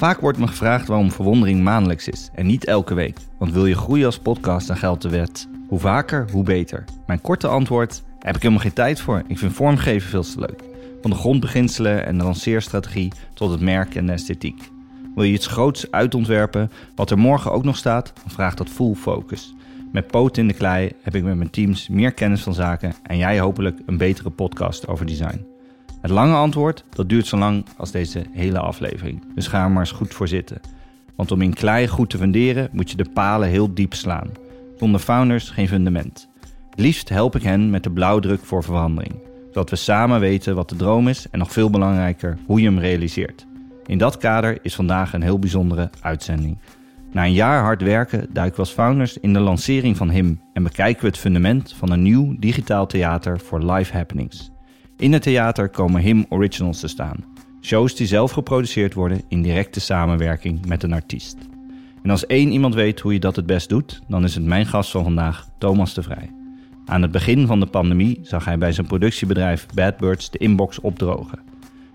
Vaak wordt me gevraagd waarom verwondering maandelijks is en niet elke week. Want wil je groeien als podcast, dan geldt de wet. Hoe vaker, hoe beter. Mijn korte antwoord, heb ik helemaal geen tijd voor. Ik vind vormgeven veel te leuk. Van de grondbeginselen en de lanceerstrategie tot het merk en de esthetiek. Wil je iets groots uitontwerpen, wat er morgen ook nog staat, dan vraagt dat full focus. Met poot in de klei heb ik met mijn teams meer kennis van zaken en jij hopelijk een betere podcast over design. Het lange antwoord, dat duurt zo lang als deze hele aflevering. Dus ga er maar eens goed voor zitten. Want om in klei goed te funderen, moet je de palen heel diep slaan. Zonder founders geen fundament. Liefst help ik hen met de blauwdruk voor verandering. Zodat we samen weten wat de droom is en nog veel belangrijker hoe je hem realiseert. In dat kader is vandaag een heel bijzondere uitzending. Na een jaar hard werken duiken we als founders in de lancering van HIM en bekijken we het fundament van een nieuw digitaal theater voor live happenings. In het theater komen HIM Originals te staan. Shows die zelf geproduceerd worden in directe samenwerking met een artiest. En als één iemand weet hoe je dat het best doet, dan is het mijn gast van vandaag, Thomas de Vrij. Aan het begin van de pandemie zag hij bij zijn productiebedrijf Bad Birds de inbox opdrogen.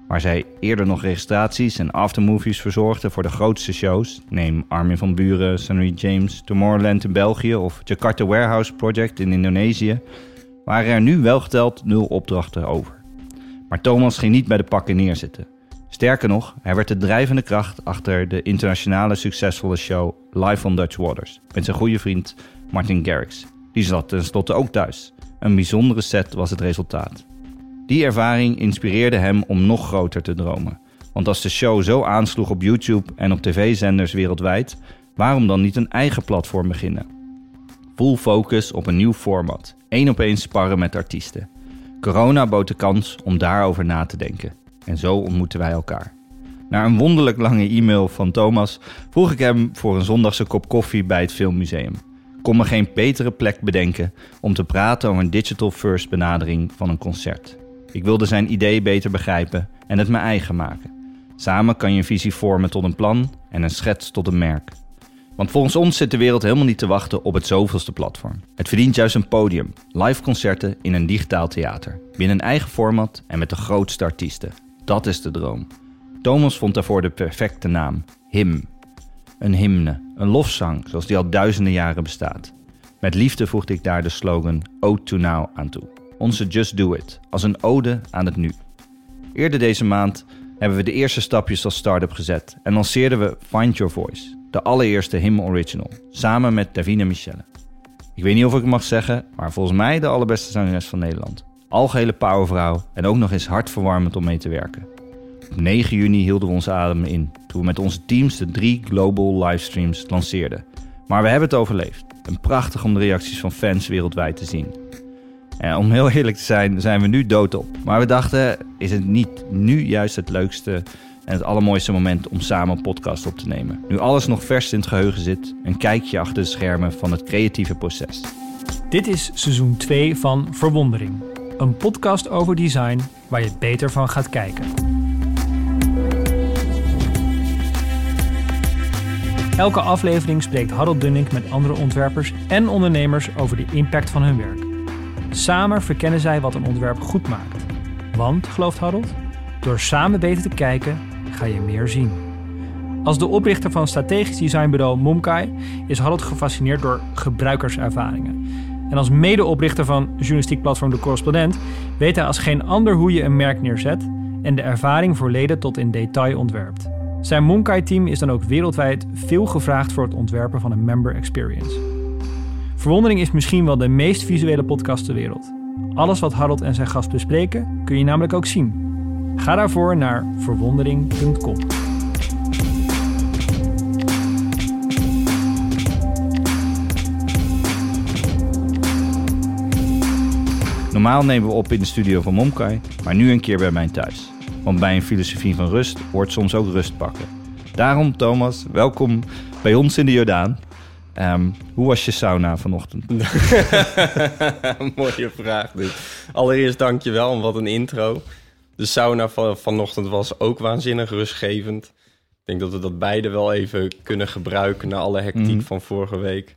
Waar zij eerder nog registraties en aftermovies verzorgden voor de grootste shows, neem Armin van Buren, Sunny James, Tomorrowland in België of Jakarta Warehouse Project in Indonesië, waren er nu wel geteld nul opdrachten over. Maar Thomas ging niet bij de pakken neerzitten. Sterker nog, hij werd de drijvende kracht achter de internationale succesvolle show Live on Dutch Waters met zijn goede vriend Martin Garrix. Die zat tenslotte ook thuis. Een bijzondere set was het resultaat. Die ervaring inspireerde hem om nog groter te dromen. Want als de show zo aansloeg op YouTube en op tv-zenders wereldwijd, waarom dan niet een eigen platform beginnen? Full focus op een nieuw format. Eén op één sparren met artiesten. Corona bood de kans om daarover na te denken. En zo ontmoeten wij elkaar. Na een wonderlijk lange e-mail van Thomas vroeg ik hem voor een zondagse kop koffie bij het Filmmuseum. Kon me geen betere plek bedenken om te praten over een digital first benadering van een concert. Ik wilde zijn idee beter begrijpen en het mijn eigen maken. Samen kan je een visie vormen tot een plan en een schets tot een merk. Want volgens ons zit de wereld helemaal niet te wachten op het zoveelste platform. Het verdient juist een podium, live concerten in een digitaal theater. Binnen een eigen format en met de grootste artiesten. Dat is de droom. Thomas vond daarvoor de perfecte naam: Him. Een hymne, een lofzang zoals die al duizenden jaren bestaat. Met liefde voegde ik daar de slogan Ode to Now aan toe. Onze Just Do It, als een ode aan het nu. Eerder deze maand hebben we de eerste stapjes als start-up gezet en lanceerden we Find Your Voice, de allereerste Him Original, samen met Davina Michelle. Ik weet niet of ik het mag zeggen, maar volgens mij de allerbeste zangeres van Nederland. Algehele powervrouw en ook nog eens hartverwarmend om mee te werken. Op 9 juni hielden we onze adem in toen we met onze teams de drie global livestreams lanceerden. Maar we hebben het overleefd. En prachtig om de reacties van fans wereldwijd te zien. En om heel eerlijk te zijn, zijn we nu doodop. Maar we dachten, is het niet nu juist het leukste en het allermooiste moment om samen een podcast op te nemen? Nu alles nog vers in het geheugen zit, een kijkje achter de schermen van het creatieve proces. Dit is seizoen 2 van Verwondering. Een podcast over design waar je beter van gaat kijken. Elke aflevering spreekt Harold Dunning met andere ontwerpers en ondernemers over de impact van hun werk. Samen verkennen zij wat een ontwerp goed maakt. Want, gelooft Harold, door samen beter te kijken ga je meer zien. Als de oprichter van strategisch designbureau Momkai is Harold gefascineerd door gebruikerservaringen. En als medeoprichter van journalistiek platform De Correspondent weet hij als geen ander hoe je een merk neerzet en de ervaring voor leden tot in detail ontwerpt. Zijn Momkai-team is dan ook wereldwijd veel gevraagd voor het ontwerpen van een member experience. Verwondering is misschien wel de meest visuele podcast ter wereld. Alles wat Harold en zijn gast bespreken kun je namelijk ook zien. Ga daarvoor naar verwondering.com. Normaal nemen we op in de studio van Momkai, maar nu een keer bij mij thuis. Want bij een filosofie van rust hoort soms ook rust pakken. Daarom, Thomas, welkom bij ons in de Jordaan. Ehm, hoe was je sauna vanochtend? Mooie vraag dit. Allereerst dank je wel, wat een intro. De sauna van vanochtend was ook waanzinnig rustgevend. Ik denk dat we dat beide wel even kunnen gebruiken na alle hectiek Mhm. van vorige week.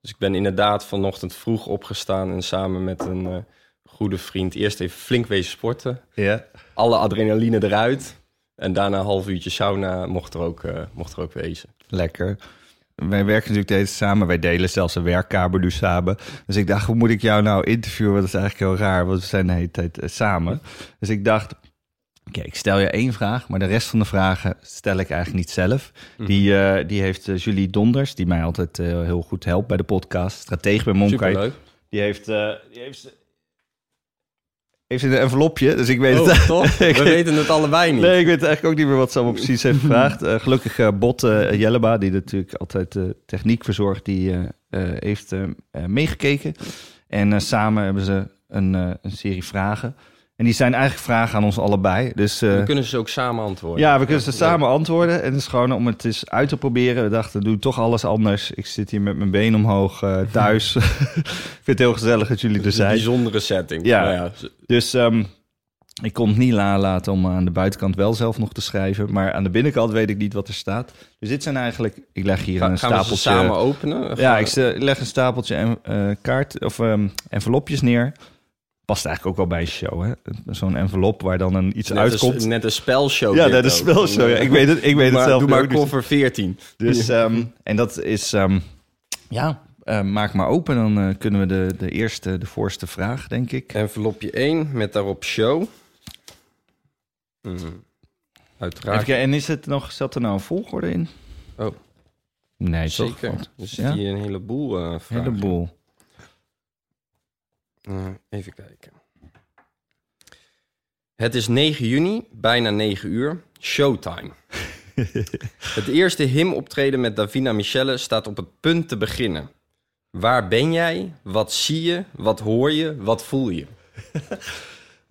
Dus ik ben inderdaad vanochtend vroeg opgestaan en samen met een eh, goede vriend eerst even flink wezen sporten. Ja. Alle adrenaline eruit. En daarna een half uurtje sauna mocht er ook, eh, mocht er ook wezen. Lekker. Wij werken natuurlijk deze samen. Wij delen zelfs een werkkamer nu samen. Dus ik dacht, hoe moet ik jou nou interviewen? Want dat is eigenlijk heel raar, want we zijn de hele tijd eh, samen. Dus ik dacht, oké, ik stel je één vraag, maar de rest van de vragen stel ik eigenlijk niet zelf. Die, eh, die heeft eh, Julie Donders, die mij altijd heel goed helpt bij de podcast. Stratege bij Monkai. Superleuk. Die heeft, die heeft, heeft een envelopje, dus ik weet Oh, het. toch? We weten het allebei niet. Nee, ik weet eigenlijk ook niet meer wat ze allemaal precies heeft gevraagd. Eh, gelukkig eh, Bot eh, Jelleba, die natuurlijk altijd de techniek verzorgt, die heeft meegekeken. En samen hebben ze een, een serie vragen. En die zijn eigenlijk vragen aan ons allebei. Dus eh, We kunnen ze ook samen antwoorden. ja, we kunnen ze samen antwoorden. En het is gewoon om het eens uit te proberen. We dachten, doe toch alles anders. Ik zit hier met mijn been omhoog eh, thuis. ik vind het heel gezellig dat jullie er is een zijn. bijzondere setting. Ja. Nou ja, Dus ehm, ik kon het niet nalaten om aan de buitenkant wel zelf nog te schrijven. Maar aan de binnenkant weet ik niet wat er staat. Dus dit zijn eigenlijk... Ik leg hier Ga- een gaan stapeltje... samen openen? Ja, Gaan- ik ste- leg een stapeltje en, eh, kaart, of, ehm, envelopjes neer. Past eigenlijk ook wel bij een show, hè? Zo'n envelop waar dan een iets net uitkomt. Een, net een spelshow. ja, dat is zo. Ja. Ik weet het, ik weet Doe het maar, zelf Doe maar koffer 14. Dus, ehm, en dat is, ehm, ja, eh, maak maar open. Dan eh, kunnen we de, de eerste, de voorste vraag, denk ik. Envelopje 1 met daarop show. Mhm. Uiteraard. en is het nog, zat er nou een volgorde in? Oh. Nee? Zeker. Er zit Ja? hier een heleboel Een vragen. heleboel. Eh, even kijken. Het is 9 juni, bijna 9 uur. Showtime. het eerste hymnoptreden met Davina Michelle staat op het punt te beginnen. Waar ben jij? Wat zie je? Wat hoor je? Wat voel je?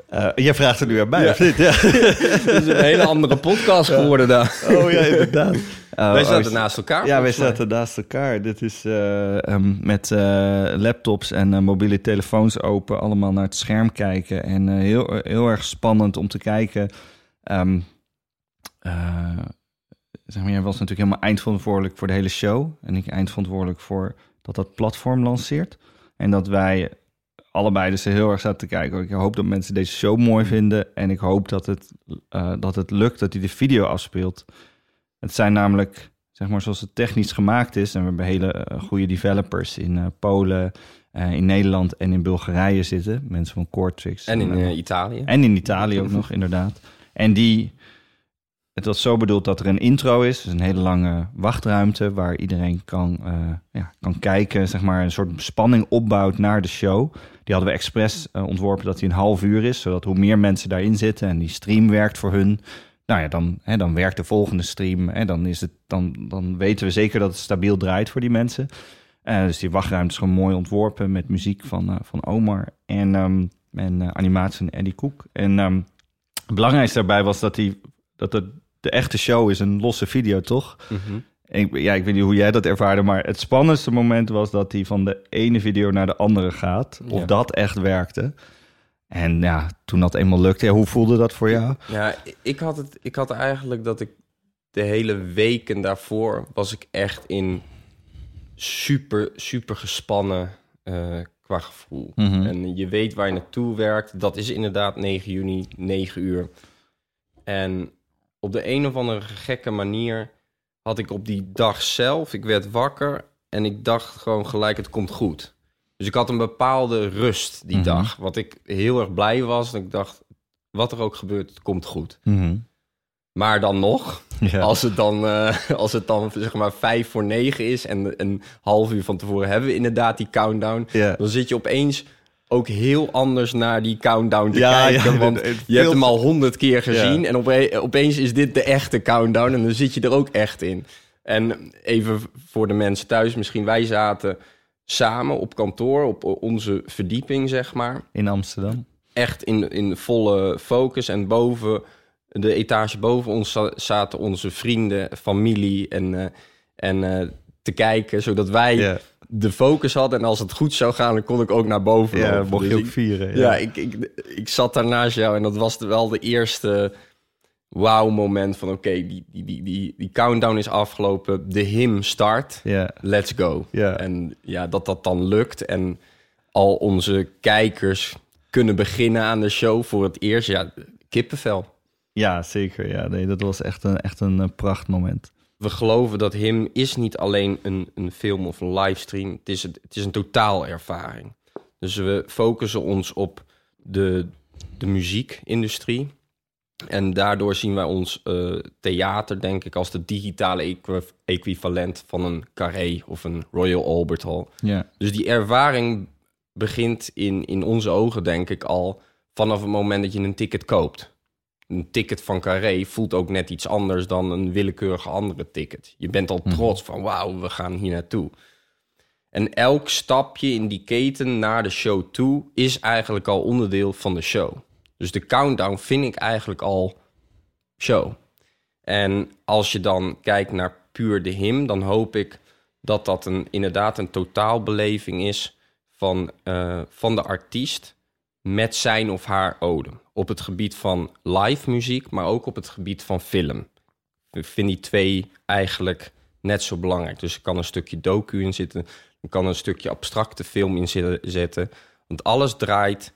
Eh, jij vraagt er nu aan mij, Ja. of niet? Ja. Het is een hele andere podcast geworden daar. Oh ja, inderdaad. Oh, Wij oh, zaten naast elkaar. Ja, wij zaten naast elkaar. Dit is eh, ehm, met eh, laptops en eh, mobiele telefoons open, allemaal naar het scherm kijken. En heel, heel erg spannend om te kijken. Eh, zeg maar, jij was natuurlijk helemaal eindverantwoordelijk voor de hele show. En ik eindverantwoordelijk voor dat dat platform lanceert. En dat wij allebei dus heel erg zaten te kijken. Ik hoop dat mensen deze show mooi vinden. En ik hoop dat het, dat het lukt, dat hij de video afspeelt. Het zijn namelijk, zeg maar, zoals het technisch gemaakt is. En we hebben hele eh, goede developers in eh, Polen, eh, in Nederland en in Bulgarije zitten. Mensen van Cortex. En in Italië. en in Italië ook nog, inderdaad. En die, het was zo bedoeld dat er een intro is, dus een hele lange wachtruimte waar iedereen kan, ja, kan kijken, zeg maar, een soort spanning opbouwt naar de show. Die hadden we expres ontworpen dat die een half uur is, zodat hoe meer mensen daarin zitten en die stream werkt voor hun, nou ja, dan, hè, dan werkt de volgende stream en dan, is het, dan, dan weten we zeker dat het stabiel draait voor die mensen. Eh, dus die wachtruimte is gewoon mooi ontworpen met muziek van, eh, van Omar en, ehm, en eh, animatie van Eddie Koek. En ehm, het belangrijkste daarbij was dat, die, dat het, de echte show is een losse video, toch? Mhm. Ik, ja, ik weet niet hoe jij dat ervaarde, maar het spannendste moment was dat hij van de ene video naar de andere gaat. Of Ja. dat echt werkte. En ja, toen dat eenmaal lukte, ja, hoe voelde dat voor jou? Ja, ik had, het, ik had eigenlijk dat ik de hele weken daarvoor was ik echt in super, super gespannen eh, qua gevoel. Mhm. En je weet waar je naartoe werkt. Dat is inderdaad 9 juni, 9 uur. En op de een of andere gekke manier had ik op die dag zelf, ik werd wakker en ik dacht gewoon gelijk, het komt goed. Dus ik had een bepaalde rust die Mhm. dag. Wat ik heel erg blij was. En ik dacht, wat er ook gebeurt, het komt goed. Mhm. Maar dan nog, Ja. als het dan, eh, als het dan zeg maar vijf voor negen is en een half uur van tevoren hebben we inderdaad die countdown, Ja. dan zit je opeens ook heel anders naar die countdown te Ja, kijken. ja, want je hebt hem al honderd keer gezien Ja. en ope- opeens is dit de echte countdown en dan zit je er ook echt in. En even voor de mensen thuis, misschien wij zaten samen op kantoor, op onze verdieping zeg maar In Amsterdam. echt in, in volle focus. En boven, de etage boven ons za- zaten onze vrienden, familie en, eh, en eh, te kijken, zodat wij Ja, de focus hadden. En als het goed zou gaan, dan kon ik ook naar boven ja mocht je Dus ook ik- vieren. ja, ik, ik, ik zat daar naast jou en dat was wel de eerste wauw-moment van... oké, die, die, die, die, die countdown is afgelopen, de hymn start, let's go. En ja, dat dat dan lukt en al onze kijkers kunnen beginnen aan de show voor het eerst. Ja, kippenvel. Ja, zeker. Ja, nee, dat was echt een, echt een eh, prachtmoment. We geloven dat Him is niet alleen een, een film of een livestream. Het is, het, het is een totaalervaring. Dus we focussen ons op de, de muziekindustrie. En daardoor zien wij ons eh, theater, denk ik, als de digitale equi- equivalent van een Carré of een Royal Albert Hall. Ja, Dus die ervaring begint in, in onze ogen, denk ik, al vanaf het moment dat je een ticket koopt. Een ticket van Carré voelt ook net iets anders dan een willekeurige andere ticket. Je bent al trots van, wauw, we gaan hier naartoe. En elk stapje in die keten naar de show toe is eigenlijk al onderdeel van de show. Dus de countdown vind ik eigenlijk al show. En als je dan kijkt naar puur de him, dan hoop ik dat dat een, inderdaad een totaalbeleving is van, eh, van de artiest met zijn of haar ode. Op het gebied van live muziek, maar ook op het gebied van film. Ik vind die twee eigenlijk net zo belangrijk. Dus er kan een stukje docu in zitten, er kan een stukje abstracte film in zitten. Want alles draait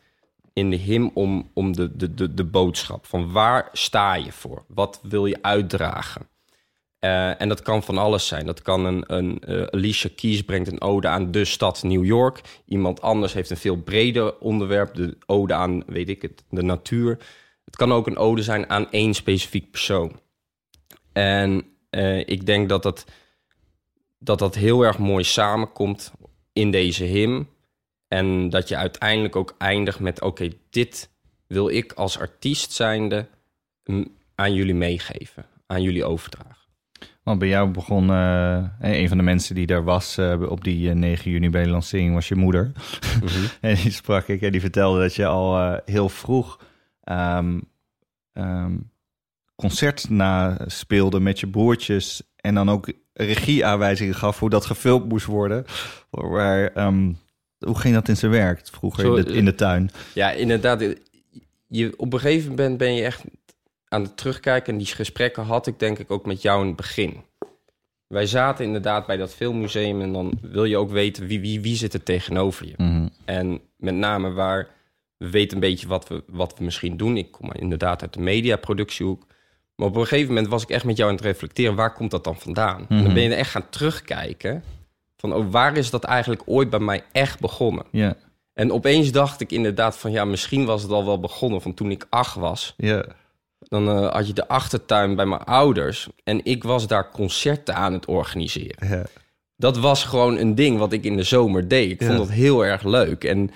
in de him om, om de, de, de, de boodschap. Van waar sta je voor? Wat wil je uitdragen? Eh, en dat kan van alles zijn. Dat kan een, een eh, Alicia Keys brengt een ode aan de stad New York. Iemand anders heeft een veel breder onderwerp, de ode aan, weet ik het, de natuur. Het kan ook een ode zijn aan één specifiek persoon. En eh, ik denk dat dat, dat dat heel erg mooi samenkomt in deze hymn. En dat je uiteindelijk ook eindigt met: oké, dit wil ik als artiest zijnde aan jullie meegeven, aan jullie overdragen. want bij jou begon... eh, een van de mensen die daar was eh, op die eh, 9 juni bij de lancering was je moeder. en die sprak ik en die vertelde dat je al eh, heel vroeg... ehm, ehm, concert na speelde met je broertjes... en dan ook regieaanwijzingen gaf hoe dat gefilmd moest worden. Waar, ehm, hoe ging dat in zijn werk vroeger Zo, in, de, in de tuin? Ja, inderdaad. Je, op een gegeven moment ben je echt aan het terugkijken. En die gesprekken had ik denk ik ook met jou in het begin. Wij zaten inderdaad bij dat filmmuseum en dan wil je ook weten wie, wie, wie zit er tegenover je. Mhm. En met name waar we weten een beetje wat we, wat we misschien doen. Ik kom inderdaad uit de mediaproductiehoek. Maar op een gegeven moment was ik echt met jou aan het reflecteren. Waar komt dat dan vandaan? En dan ben je echt gaan terugkijken. Van oh, waar is dat eigenlijk ooit bij mij echt begonnen? Ja, En opeens dacht ik inderdaad van ja, misschien was het al wel begonnen van toen ik acht was. ja, Dan eh, had je de achtertuin bij mijn ouders en ik was daar concerten aan het organiseren. ja. Dat was gewoon een ding wat ik in de zomer deed. Ik vond dat heel erg leuk en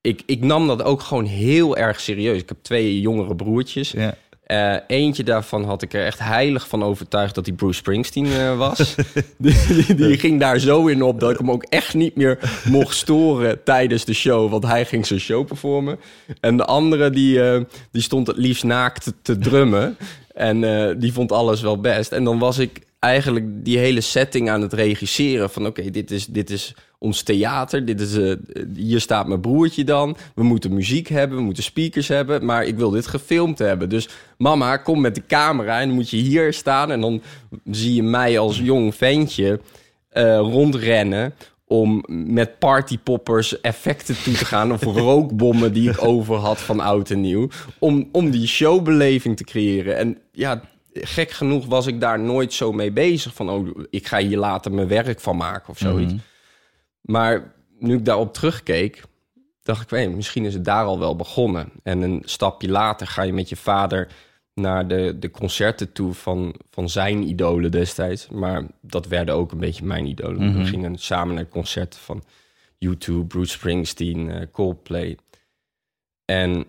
ik, ik nam dat ook gewoon heel erg serieus. Ik heb twee jongere broertjes. ja. Eh, eentje daarvan had ik er echt heilig van overtuigd dat hij Bruce Springsteen eh, was. die, die, die ging daar zo in op dat ik hem ook echt niet meer mocht storen tijdens de show. Want hij ging zijn show performen. En de andere die, eh, die stond het liefst naakt te, te drummen. En die vond alles wel best. En dan was ik eigenlijk die hele setting aan het regisseren. Van oké, dit, is, dit is ons theater. Dit is, eh, hier staat mijn broertje dan. We moeten muziek hebben, we moeten speakers hebben. Maar ik wil dit gefilmd hebben. Dus mama, kom met de camera en dan moet je hier staan. En dan zie je mij als jong ventje eh, rondrennen om met partypoppers effecten toe te gaan... of rookbommen die ik over had van oud en nieuw... om, om die showbeleving te creëren. En ja, gek genoeg was ik daar nooit zo mee bezig... van oh, ik ga hier later mijn werk van maken of zoiets. Maar nu ik daarop terugkeek, dacht ik, weet, misschien is het daar al wel begonnen. En een stapje later ga je met je vader naar de, de concerten toe van, van zijn idolen destijds. Maar dat werden ook een beetje mijn idolen. We gingen samen naar concerten van U2, Bruce Springsteen, eh, Coldplay. En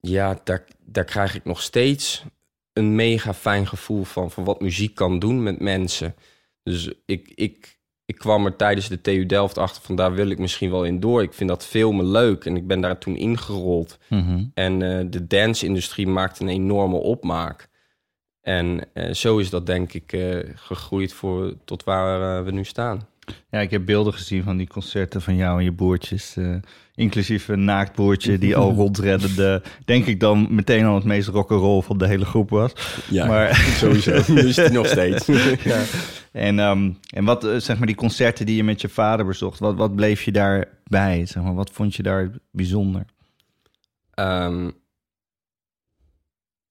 ja, daar, daar krijg ik nog steeds een mega fijn gevoel van, van wat muziek kan doen met mensen. Dus ik, ik, ik kwam er tijdens de TU Delft achter van daar wil ik misschien wel in door. Ik vind dat filmen leuk en ik ben daar toen ingerold. Mhm. En eh, de dance-industrie maakt een enorme opmaak. En eh, zo is dat denk ik eh, gegroeid voor, tot waar we nu staan. Ja, ik heb beelden gezien van die concerten van jou en je broertjes. Inclusief een naakt broertje die al rondrennende... denk ik dan meteen al het meest rock'n'roll van de hele groep was. Ja, Maar- sowieso. Nu is het nog steeds. Ja. En, ehm, en wat, eh, zeg maar, die concerten die je met je vader bezocht... wat, wat bleef je daarbij? Zeg maar, wat vond je daar bijzonder? Ehm,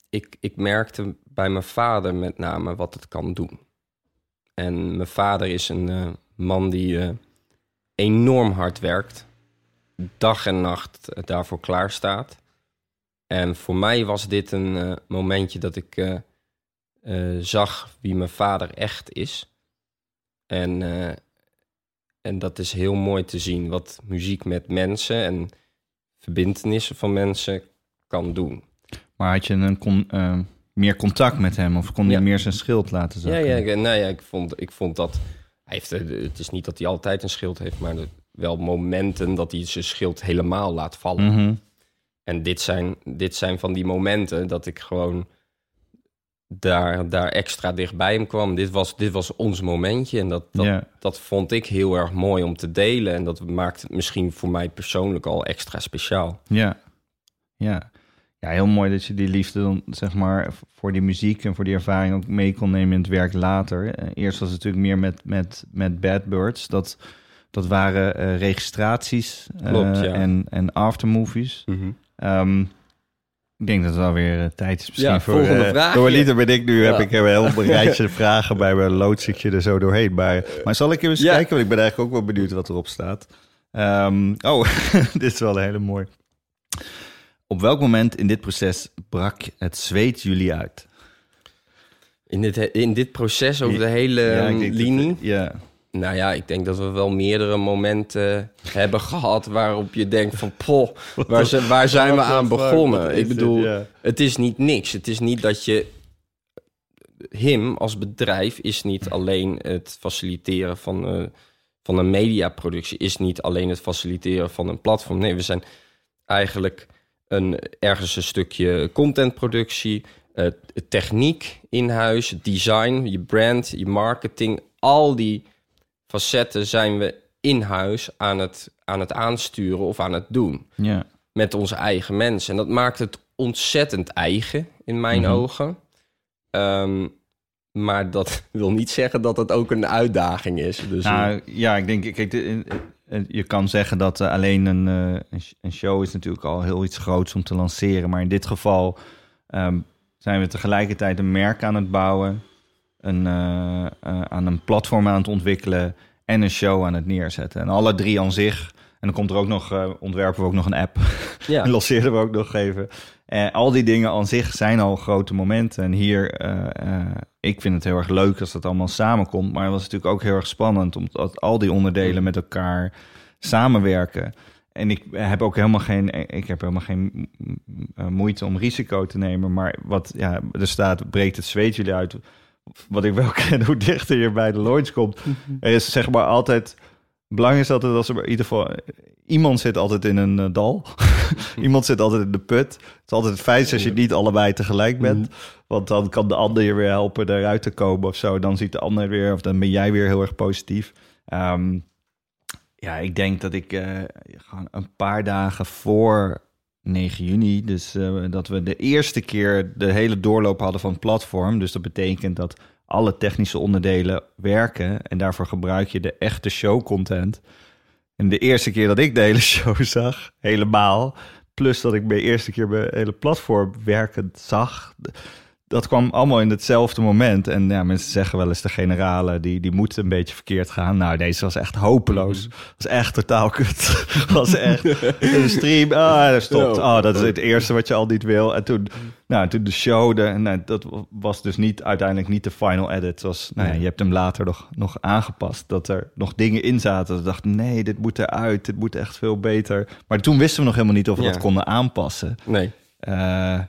ik, ik merkte bij mijn vader met name wat het kan doen. En mijn vader is een eh, man die eh, enorm hard werkt. Dag en nacht daarvoor klaar staat. En voor mij was dit een eh, momentje dat ik eh, eh, zag wie mijn vader echt is. En, en dat is heel mooi te zien wat muziek met mensen en verbindenissen van mensen kan doen. Maar had je een con- meer contact met hem of kon hij Ja. meer zijn schild laten Ja, zakken? ja, ik- nou ja, ik vond, ik vond dat. Hij heeft, het is niet dat hij altijd een schild heeft, maar wel momenten dat hij zijn schild helemaal laat vallen. Mhm. En dit zijn, dit zijn van die momenten dat ik gewoon daar, daar extra dichtbij hem kwam. Dit was, dit was ons momentje en dat, dat, dat vond ik heel erg mooi om te delen. En dat maakt het misschien voor mij persoonlijk al extra speciaal. Ja. ja. Ja, heel mooi dat je die liefde dan, zeg maar, voor die muziek en voor die ervaring ook mee kon nemen in het werk later. Eh, Eerst was het natuurlijk meer met, met, met Bad Birds. Dat, dat waren eh, registraties eh, Klopt, ja. en, en aftermovies. Ehm, ik denk dat het wel weer eh, tijd is misschien Ja, voor... volgende vraag. Door Lieder ben ik nu, Ja. heb ik een heel rijtje vragen bij mijn loods ik je er zo doorheen. Maar, maar zal ik even Ja. kijken, want ik ben eigenlijk ook wel benieuwd wat erop staat. Ehm, oh, dit is wel een hele mooi. Op welk moment in dit proces brak het zweet jullie uit? In dit, in dit proces over de hele ehm, linie. ja, Nou ja, ik denk dat we wel meerdere momenten hebben gehad waarop je denkt van, poh, waar, zijn we aan begonnen? Ik bedoel, het is niet niks. Het is niet dat je... Him als bedrijf is niet alleen het faciliteren van, eh, van een mediaproductie, is niet alleen het faciliteren van een platform. Nee, we zijn eigenlijk een, ergens een stukje contentproductie, eh, techniek in huis, design, je brand, je marketing, al die facetten zijn we in huis aan het, aan het aansturen of aan het doen ja. met onze eigen mensen. En dat maakt het ontzettend eigen in mijn Mhm. ogen. Ehm, maar dat wil niet zeggen dat het ook een uitdaging is. Dus Nou, ja, ik denk, kijk, eh, je kan zeggen dat eh, alleen een, eh, een show is natuurlijk al heel iets groots om te lanceren. Maar in dit geval ehm, zijn we tegelijkertijd een merk aan het bouwen, een, eh, eh, aan een platform aan het ontwikkelen en een show aan het neerzetten. En alle drie aan zich. En dan komt er ook nog, eh, ontwerpen we ook nog een app. ja. En lanceerden we ook nog even. En al die dingen aan zich zijn al grote momenten. En hier, ik vind het heel erg leuk als dat allemaal samenkomt. Maar het was natuurlijk ook heel erg spannend omdat al die onderdelen met elkaar samenwerken. En ik heb ook helemaal geen, ik heb helemaal geen moeite om risico te nemen. Maar wat ja, er staat, breekt het zweet jullie uit. Wat ik wel ken, hoe dichter je bij de launch komt. Er is zeg maar altijd. Belang is altijd als er in ieder geval iemand zit altijd in een eh, dal. iemand zit altijd in de put. Het is altijd fijnst als je niet allebei tegelijk bent. Want dan kan de ander je weer helpen eruit te komen of zo. Dan ziet de ander weer, of dan ben jij weer heel erg positief. Ehm, ja, ik denk dat ik eh, gewoon een paar dagen voor 9 juni, dus eh, dat we de eerste keer de hele doorloop hadden van het platform. Dus dat betekent dat alle technische onderdelen werken en daarvoor gebruik je de echte showcontent. En de eerste keer dat ik de hele show zag, helemaal, plus dat ik mijn eerste keer mijn hele platform werkend zag, dat kwam allemaal in hetzelfde moment. En ja, mensen zeggen wel eens de generale, die, die moet een beetje verkeerd gaan. Nou, deze was echt hopeloos. was echt totaal kut. was echt een stream. Ah, daar stopt. Oh, dat is het eerste wat je al niet wil. En toen, nou, toen de show, de, nou, dat was dus niet uiteindelijk niet de final edit. Het was, nou ja, je hebt hem later nog, nog aangepast. Dat er nog dingen in zaten. Dat dacht, nee, dit moet eruit. Dit moet echt veel beter. Maar toen wisten we nog helemaal niet of we Ja. dat konden aanpassen. Nee. Eh,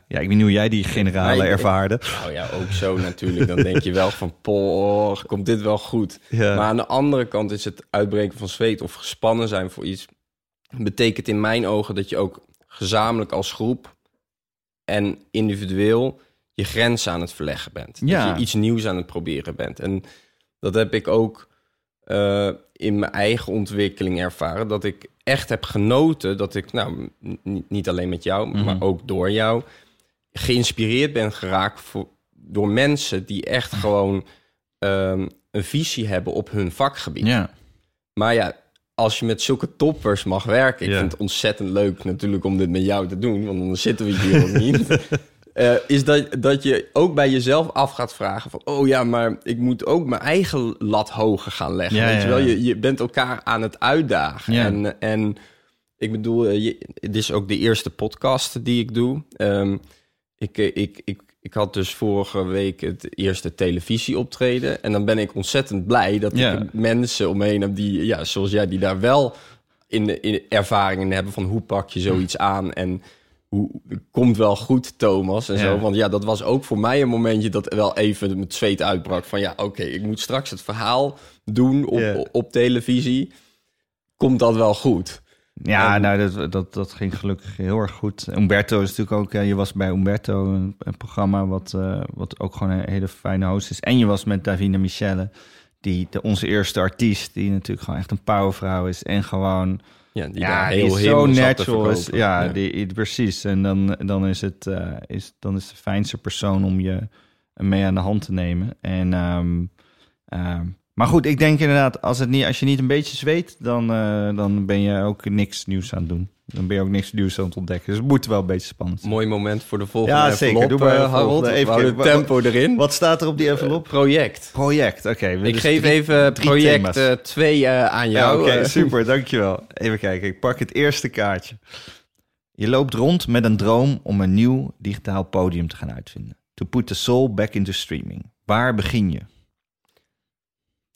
ja, ik weet niet hoe jij die generale Nee, ervaarde. Nou ja, ook zo natuurlijk. Dan denk je wel van, poh, komt dit wel goed? Ja. Maar aan de andere kant is het uitbreken van zweet of gespannen zijn voor iets... betekent in mijn ogen dat je ook gezamenlijk als groep en individueel je grenzen aan het verleggen bent. Ja. Dat je iets nieuws aan het proberen bent. En dat heb ik ook eh, in mijn eigen ontwikkeling ervaren. Dat ik echt heb genoten dat ik, nou, niet alleen met jou, Mhm. maar ook door jou, geïnspireerd ben geraakt voor, door mensen die echt gewoon ehm, een visie hebben op hun vakgebied. Ja. Maar ja, als je met zulke toppers mag werken, ik Ja. vind het ontzettend leuk natuurlijk om dit met jou te doen, want dan zitten we hier ook niet. eh, is dat, dat je ook bij jezelf af gaat vragen van... oh ja, maar ik moet ook mijn eigen lat hoger gaan leggen. Ja, weet je wel? Je, je bent elkaar aan het uitdagen. En, en ik bedoel, eh, je, dit is ook de eerste podcast die ik doe. Ehm, ik, eh, ik, ik, ik had dus vorige week het eerste televisieoptreden. En dan ben ik ontzettend blij dat Ja. ik mensen om me heen heb die, ja, zoals jij, die daar wel in, in ervaringen hebben van hoe pak je zoiets aan en hoe komt wel goed, Thomas en Ja. zo. Want ja, dat was ook voor mij een momentje dat wel even het zweet uitbrak van ja, oké, ik moet straks het verhaal doen op, Ja. op televisie. Komt dat wel goed? Ja, En- nou, dat, dat, dat ging gelukkig heel erg goed. Umberto is natuurlijk ook... eh, je was bij Umberto, een, een programma wat, eh, wat ook gewoon een hele fijne host is. En je was met Davina Michelle, die de, onze eerste artiest... die natuurlijk gewoon echt een powervrouw is. En gewoon... Ja, die ja, die heel is zo natural. Is, ja, Die, precies. En dan, dan, is het, eh, is, dan is de fijnste persoon om je mee aan de hand te nemen. En, ehm, maar goed, ik denk inderdaad, als, het niet, als je niet een beetje zweet, dan, eh, dan ben je ook niks nieuws aan het doen. Dan ben je ook niks nieuws aan het ontdekken. Dus het moet wel een beetje spannend zijn. Mooi moment voor de volgende Ja, zeker. envelop, Doe maar eh, de Harold. We Even het tempo erin. Wat staat er op die envelop? Project. Project, oké. Ik dus geef drie- even project thema's. 2 aan Ja, jou. oké, Eh, super, dankjewel. Even kijken, ik pak het eerste kaartje. Je loopt rond met een droom om een nieuw digitaal podium te gaan uitvinden. To put the soul back into streaming. Waar begin je?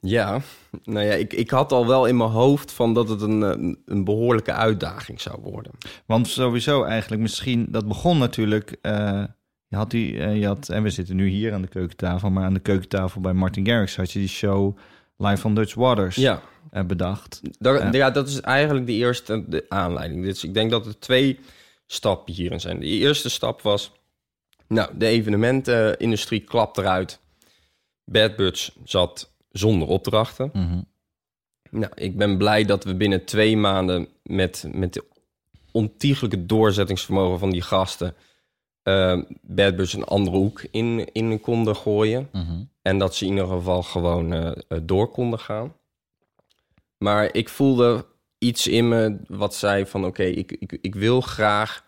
Ja, nou ja, ik, ik had al wel in mijn hoofd van dat het een, een, een behoorlijke uitdaging zou worden. Want sowieso eigenlijk misschien, dat begon natuurlijk... eh, je had die, eh, je had, en we zitten nu hier aan de keukentafel... maar aan de keukentafel bij Martin Garrix had je die show Live on Dutch Waters Ja, eh, bedacht. daar, Ja. dat is eigenlijk de eerste de aanleiding. Dus ik denk dat er twee stappen hierin zijn. De eerste stap was, nou, de evenementenindustrie klapt eruit. Bad Batch zat zonder opdrachten. Mhm. Nou, ik ben blij dat we binnen twee maanden met, met de ontiegelijke doorzettingsvermogen van die gasten eh Bad Batch een andere hoek in, in konden gooien. Mhm. En dat ze in ieder geval gewoon eh, eh, door konden gaan. Maar ik voelde iets in me wat zei van... oké, ik, ik, ik wil graag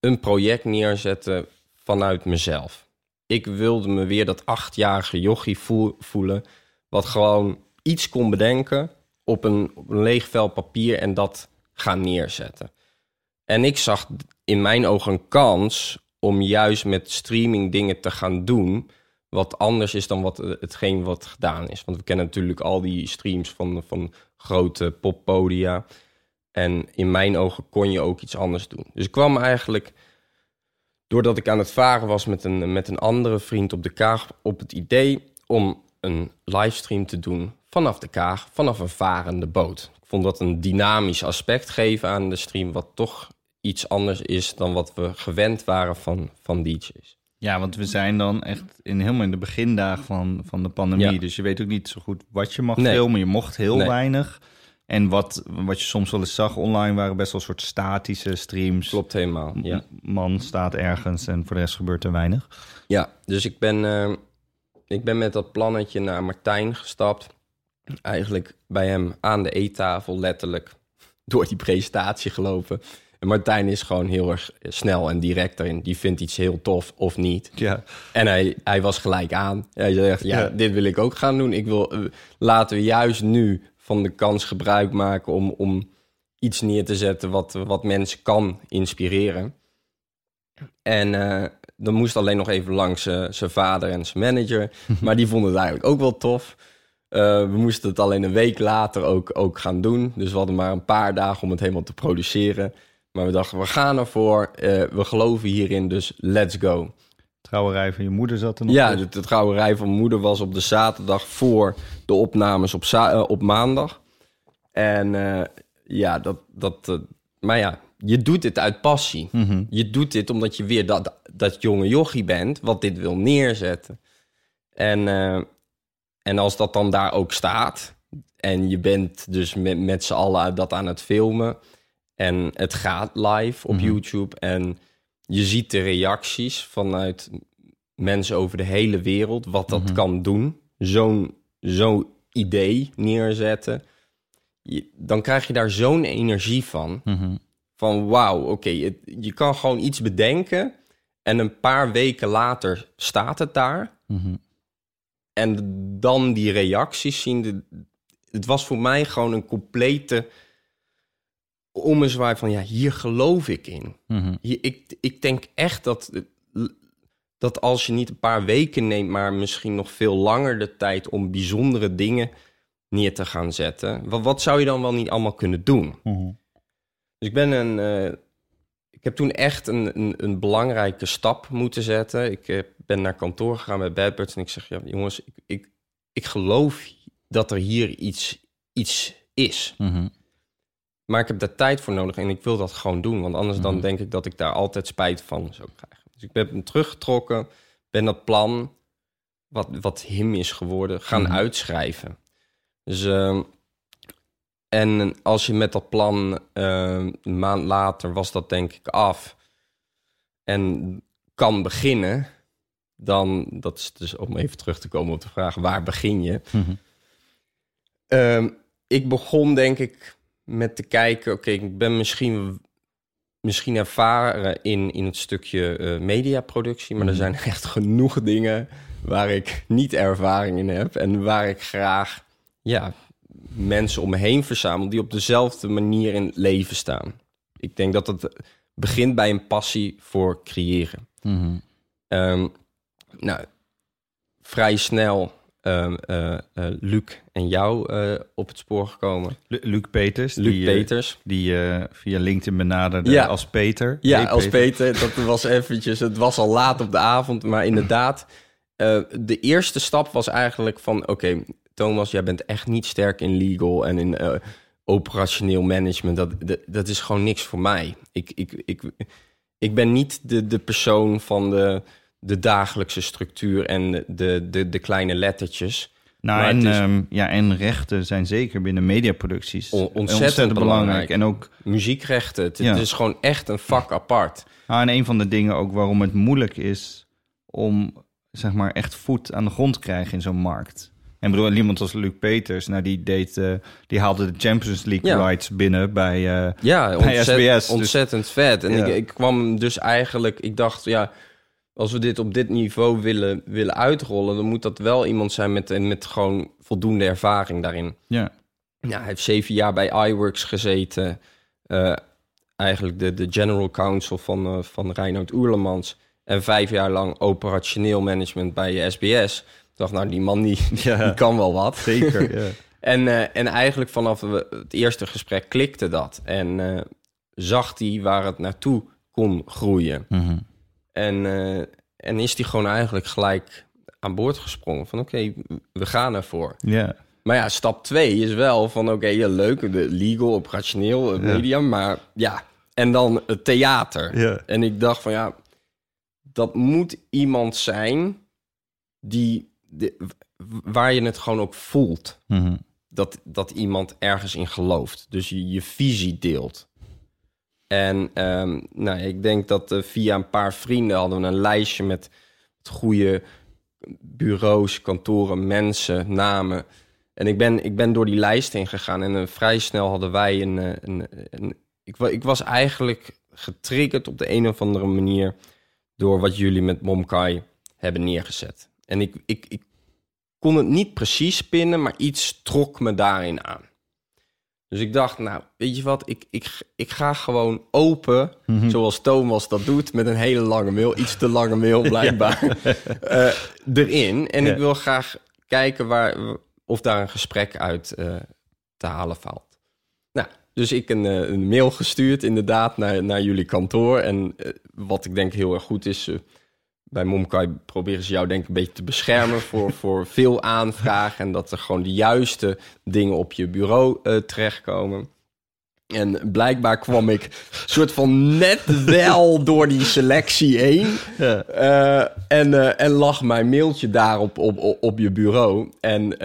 een project neerzetten vanuit mezelf. Ik wilde me weer dat achtjarige jochie voel- voelen... wat gewoon iets kon bedenken op een, leeg vel papier... en dat gaan neerzetten. En ik zag in mijn ogen een kans om juist met streaming dingen te gaan doen wat anders is dan wat, eh, hetgeen wat gedaan is. Want we kennen natuurlijk al die streams van, van grote poppodia. En in mijn ogen kon je ook iets anders doen. Dus ik kwam eigenlijk, doordat ik aan het varen was met een, met een andere vriend op de Kaag, op het idee om een livestream te doen vanaf de Kaag, vanaf een varende boot. Ik vond dat een dynamisch aspect geven aan de stream, wat toch iets anders is dan wat we gewend waren van, van DJ's. Ja, want we zijn dan echt in helemaal in de begindagen van, van de pandemie. Ja. Dus je weet ook niet zo goed wat je mag Nee. filmen. Je mocht heel Nee. weinig. En wat, wat je soms wel eens zag online waren best wel een soort statische streams. Klopt helemaal, ja. Man staat ergens en voor de rest gebeurt er weinig. Ja, dus ik ben, eh, ik ben met dat plannetje naar Martijn gestapt. Eigenlijk bij hem aan de eettafel, letterlijk door die presentatie gelopen. En Martijn is gewoon heel erg snel en direct erin. Die vindt iets heel tof of niet. Ja, En hij, hij was gelijk aan. Hij zegt, ja, Ja. dit wil ik ook gaan doen. Ik wil, eh, laten we juist nu van de kans gebruik maken om, om iets neer te zetten wat, wat mensen kan inspireren. En eh, dan moest alleen nog even langs eh, zijn vader en zijn manager. maar die vonden het eigenlijk ook wel tof. Eh, we moesten het alleen een week later ook, ook gaan doen. Dus we hadden maar een paar dagen om het helemaal te produceren. Maar we dachten, we gaan ervoor. Eh, we geloven hierin, dus let's go. trouwerij van je moeder zat er nog. Ja, de, de trouwerij van mijn moeder was op de zaterdag voor de opnames op, op maandag. En ja, dat, dat, maar ja, je doet dit uit passie. Mhm. Je doet dit omdat je weer dat, dat jonge jochie bent, wat dit wil neerzetten. En, eh, en als dat dan daar ook staat, en je bent dus met, met z'n allen dat aan het filmen, en het gaat live op Mhm. YouTube, en je ziet de reacties vanuit mensen over de hele wereld, wat dat Mhm. kan doen. Zo'n zo'n idee neerzetten. Je- dan krijg je daar zo'n energie van Mhm. van wauw, oké, je kan gewoon iets bedenken En een paar weken later staat het daar. Mhm. En dan die reacties zien. de- het was voor mij gewoon een complete ommezwaai van... ja, hier geloof ik in. Hier, ik, ik denk echt dat, dat als je niet een paar weken neemt... maar misschien nog veel langer de tijd om bijzondere dingen neer te gaan zetten... wat, wat zou je dan wel niet allemaal kunnen doen? Mhm. Dus ik ben een. eh, heb toen echt een, een, een belangrijke stap moeten zetten. Ik eh, ben naar kantoor gegaan bij Bad Birds en ik zeg: ja, jongens, ik, ik, ik geloof dat er hier iets, iets is. Mhm. Maar ik heb daar tijd voor nodig en ik wil dat gewoon doen. Want anders dan Mhm. denk ik dat ik daar altijd spijt van zou krijgen. Dus ik ben hem teruggetrokken, ben dat plan, wat, wat him is geworden, gaan Mhm. uitschrijven. Dus, ehm, en als je met dat plan, ehm, een maand later was dat denk ik af. En kan beginnen, dan, dat is dus om even terug te komen op de vraag, waar begin je? Mhm. Ehm, ik begon denk ik met te kijken, oké, ik ben misschien, misschien ervaren in, in het stukje eh, mediaproductie, maar er Mhm. zijn echt genoeg dingen waar ik niet ervaring in heb en waar ik graag ja, mensen om me heen verzamel die op dezelfde manier in het leven staan. Ik denk dat het begint bij een passie voor creëren. Ehm, nou, vrij snel ehm, eh, eh, Luc en jou eh, op het spoor gekomen. Lu- Luc Peters. Luc die, Peters. die via LinkedIn benaderde Ja. als Peter. Ja, Hey, als Peter. Dat was eventjes... Het was al laat op de avond, maar inderdaad... de eerste stap was eigenlijk van... Oké, Thomas, jij bent echt niet sterk in legal en in eh, operationeel management. Dat, dat, dat is gewoon niks voor mij. Ik, ik, ik, ik ben niet de, de persoon van de, de dagelijkse structuur en de, de, de kleine lettertjes. Nou, Maar en, is- ehm, ja, en rechten zijn zeker binnen mediaproducties On- ontzettend belangrijk. En ook Muziekrechten, het, Ja. het is gewoon echt een vak apart. nou, en een van de dingen ook waarom het moeilijk is om zeg maar echt voet aan de grond te krijgen in zo'n markt. En bedoel, iemand als Luc Peters, nou die deed, eh, die haalde de Champions League Ja. rights binnen bij. eh, Ja, Bij ontzet- SBS, dus- ontzettend vet. En Ja. ik, ik kwam dus eigenlijk, ik dacht, ja, als we dit op dit niveau willen, willen uitrollen, dan moet dat wel iemand zijn met, met gewoon voldoende ervaring daarin. ja. Ja, hij heeft zeven jaar bij iWorks gezeten. Eh, eigenlijk de, de general counsel van, eh van Reinoud Oerlemans. En vijf jaar lang operationeel management bij SBS. Ik dacht, nou, die man die, Ja. die kan wel wat. Zeker. ja. En, eh, en eigenlijk vanaf het eerste gesprek klikte dat. En eh, zag hij waar het naartoe kon groeien. Mhm. En, eh, en is die gewoon eigenlijk gelijk aan boord gesprongen. Van oké, we gaan ervoor. ja. Maar ja, stap twee is wel van oké, ja, leuk, de legal, operationeel, het media. Maar ja, en dan het theater. Ja. En ik dacht van ja, dat moet iemand zijn die, de, waar je het gewoon ook voelt Mhm. dat, dat iemand ergens in gelooft. Dus je, je visie deelt. En ehm, nou, ik denk dat eh, via een paar vrienden hadden we een lijstje met goede bureaus, kantoren, mensen, namen. En ik ben, ik ben door die lijst heen gegaan en eh, vrij snel hadden wij een... eh, een, een ik, ik was eigenlijk getriggerd op de een of andere manier door wat jullie met Momkai hebben neergezet. En ik, ik, ik kon het niet precies pinnen, maar iets trok me daarin aan. Dus ik dacht, nou, weet je wat, ik, ik, ik ga gewoon open, Mhm. zoals Thomas dat doet, met een hele lange mail, iets te lange mail blijkbaar, eh, erin. En Ja. ik wil graag kijken waar, of daar een gesprek uit eh, te halen valt. Nou, dus ik een, eh, een mail gestuurd inderdaad naar, naar jullie kantoor. En wat ik denk heel erg goed is, bij Momkai proberen ze jou denk ik een beetje te beschermen voor, voor veel aanvragen. En dat er gewoon de juiste dingen op je bureau eh, terechtkomen. En blijkbaar kwam ik soort van net wel door die selectie heen. Ja. Eh, en, eh, en lag mijn mailtje daar op, op, op, je bureau. En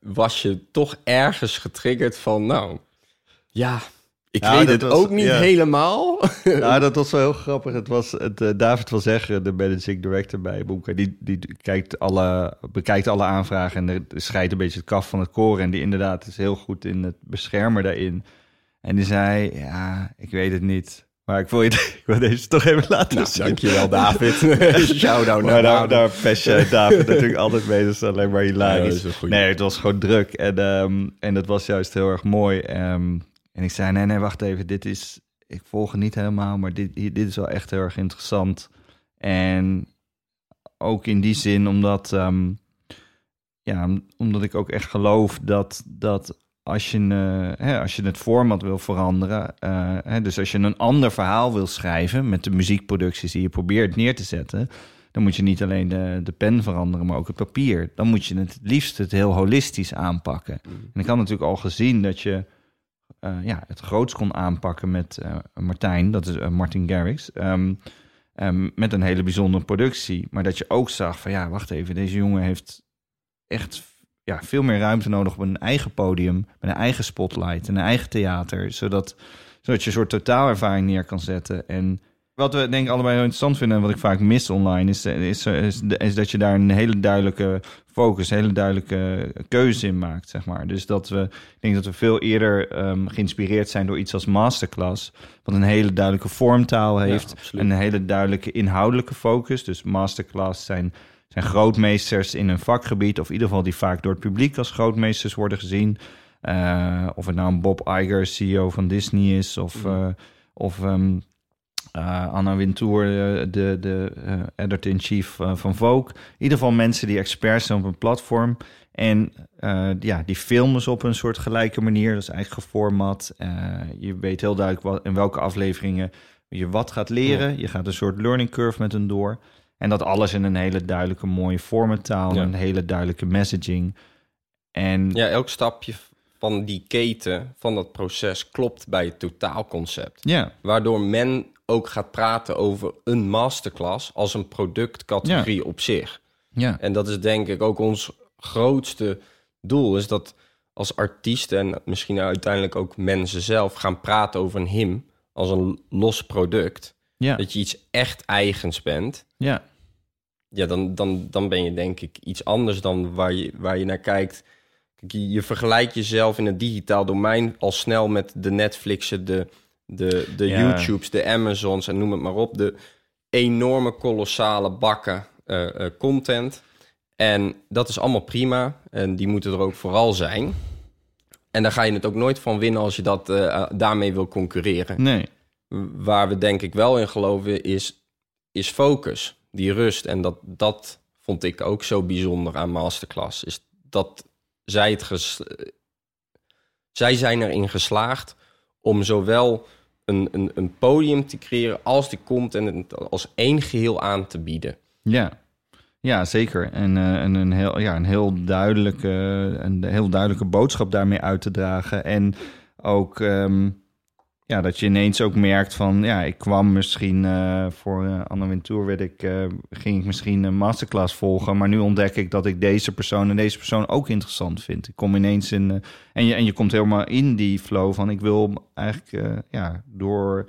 was je toch ergens getriggerd van, nou, ja, ik Ja, weet het was- ook niet ja. helemaal. Nou, dat was wel heel grappig. Het was het, eh, David wil zeggen, de managing director bij Boemke, die, die kijkt alle, bekijkt alle aanvragen en scheidt een beetje het kaf van het koren. En die inderdaad is heel goed in het beschermen daarin. En die zei, ja, ik weet het niet. Maar ik wil, je, ik wil deze toch even laten Nou, zien. dankjewel David. Shout-out naar daar, daar je David natuurlijk altijd mee. Dat is alleen maar Ja, hilarisch. nee, het was gewoon druk. En, ehm, en dat was juist heel erg mooi. Ehm, en ik zei, nee, nee, wacht even. Dit is, ik volg het niet helemaal, maar dit, dit is wel echt heel erg interessant. En ook in die zin, omdat, ehm, ja, om- omdat ik ook echt geloof dat, dat als, je, eh, hè, als je het format wil veranderen, eh, hè, dus als je een ander verhaal wil schrijven met de muziekproducties die je probeert neer te zetten, dan moet je niet alleen de, de pen veranderen, maar ook het papier. Dan moet je het, het liefst het heel holistisch aanpakken. En ik had natuurlijk al gezien dat je eh, ja, het groots kon aanpakken met eh, Martijn, dat is eh, Martin Garrix, ehm, ehm, met een hele bijzondere productie. Maar dat je ook zag van ja, wacht even, deze jongen heeft echt ja, veel meer ruimte nodig op een eigen podium, met een eigen spotlight, en een eigen theater, zodat, zodat je een soort totaalervaring neer kan zetten. En wat we denk ik allebei heel interessant vinden en wat ik vaak mis online, is, is, is, is dat je daar een hele duidelijke focus, een hele duidelijke keuze in maakt, zeg maar. Dus dat we, ik denk dat we veel eerder ehm, geïnspireerd zijn door iets als Masterclass, wat een hele duidelijke vormtaal heeft, absoluut. een hele duidelijke inhoudelijke focus. Dus Masterclass zijn, zijn grootmeesters in een vakgebied, of in ieder geval die vaak door het publiek als grootmeesters worden gezien. Eh, of het nou een Bob Iger, CEO van Disney is, of, eh, of ehm, eh, Anna Wintour, eh, de, de eh, editor-in-chief van Vogue. In ieder geval mensen die experts zijn op een platform. En ja, die filmen ze op een soort gelijke manier. Dat is eigenlijk geformat. Je weet heel duidelijk wat, in welke afleveringen je wat gaat leren. Je gaat een soort learning curve met hen door. En dat alles in een hele duidelijke, mooie vormentaal. Ja. En een hele duidelijke messaging. En Ja, elk stapje van die keten, van dat proces, klopt bij het totaalconcept. ja, Waardoor men ook gaat praten over een masterclass als een productcategorie op zich. ja, En dat is denk ik ook ons grootste doel, is dat als artiesten en misschien uiteindelijk ook mensen zelf gaan praten over een him als een los product. ja, Dat je iets echt eigens bent. ja. Ja, dan, dan, dan ben je denk ik iets anders dan waar je, waar je naar kijkt. Kijk, je, je vergelijkt jezelf in het digitaal domein al snel met de Netflixen, de, de, de Ja. YouTubes, de Amazons en noem het maar op. De enorme, kolossale bakken eh, eh, content. En dat is allemaal prima. En die moeten er ook vooral zijn. En daar ga je het ook nooit van winnen als je dat, eh, daarmee wil concurreren. Nee, Waar we denk ik wel in geloven is, is focus, die rust. En dat, dat vond ik ook zo bijzonder aan Masterclass. Is dat zij, het ges- zij zijn erin geslaagd om zowel een, een, een podium te creëren als die content als één geheel aan te bieden. Ja, ja zeker. En, eh, en een, heel, ja, een, heel duidelijke, een heel duidelijke boodschap daarmee uit te dragen. En ook ehm, ja, dat je ineens ook merkt van... ja, ik kwam misschien eh, voor eh, Anna Wintour... Werd ik, eh, ging ik misschien een masterclass volgen... maar nu ontdek ik dat ik deze persoon en deze persoon ook interessant vind. Ik kom ineens in... en, je, en je komt helemaal in die flow van... ik wil eigenlijk ja, door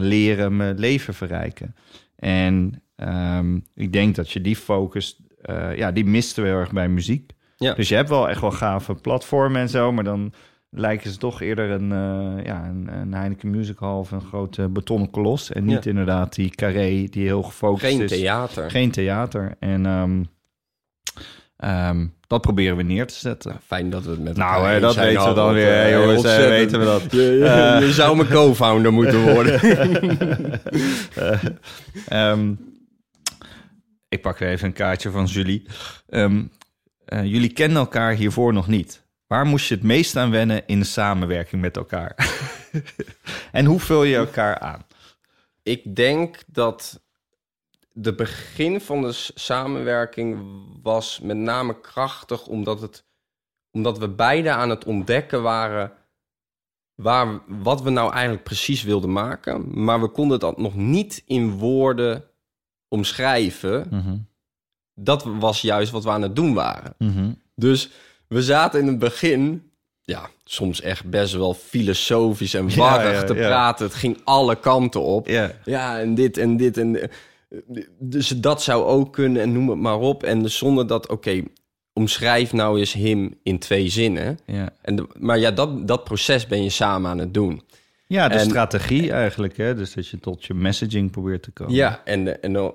leren mijn leven verrijken. En ehm, ik denk dat je die focus, ja, die miste heel erg bij muziek. Ja. Dus je hebt wel echt wel gave platformen en zo, maar dan lijken ze toch eerder een, eh, ja, een, een Heineken Music Hall of een grote betonnen kolos. En niet Ja. inderdaad die carré die heel gefocust Geen is. theater. Geen theater. En ehm, ehm, dat proberen we neer te zetten. Fijn dat we het met Nou, hè, dat weten we dan Harold. weer, Eh, jongens, ontzettend. weten we dat. Je, je- Eh. je zou mijn co-founder moeten worden. Eh, ehm, ik pak weer even een kaartje van Julie. Jullie kennen elkaar hiervoor nog niet. Waar moest je het meest aan wennen in de samenwerking met elkaar? en hoe vul je elkaar aan? Ik denk dat de begin van de samenwerking was met name krachtig omdat, het, omdat we beide aan het ontdekken waren waar, wat we nou eigenlijk precies wilden maken. Maar we konden dat nog niet in woorden omschrijven. Mhm, Dat was juist wat we aan het doen waren. mhm. Dus we zaten in het begin, ja, soms echt best wel filosofisch en warrig ja, te ja. praten. Het ging alle kanten op. Ja, en dit en dit en... eh, Dus dat zou ook kunnen en noem het maar op. En dus zonder dat, oké, omschrijf nou eens hem in twee zinnen. ja, En de- maar ja, dat, dat proces ben je samen aan het doen. Ja, de En- strategie eigenlijk. Hè? Dus dat je tot je messaging probeert te komen. Ja, en, en,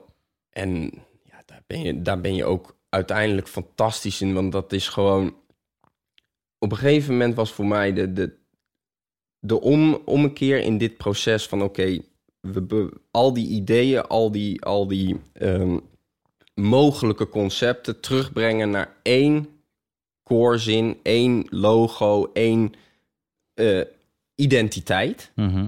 en ja, daar, ben je, daar ben je ook uiteindelijk fantastisch in. Want dat is gewoon... Op een gegeven moment was voor mij de, de, de om, ommekeer in dit proces van... Oké, we be- al die ideeën, al die, al die ehm, mogelijke concepten terugbrengen naar één koorzin, één logo, één eh, identiteit. Mhm.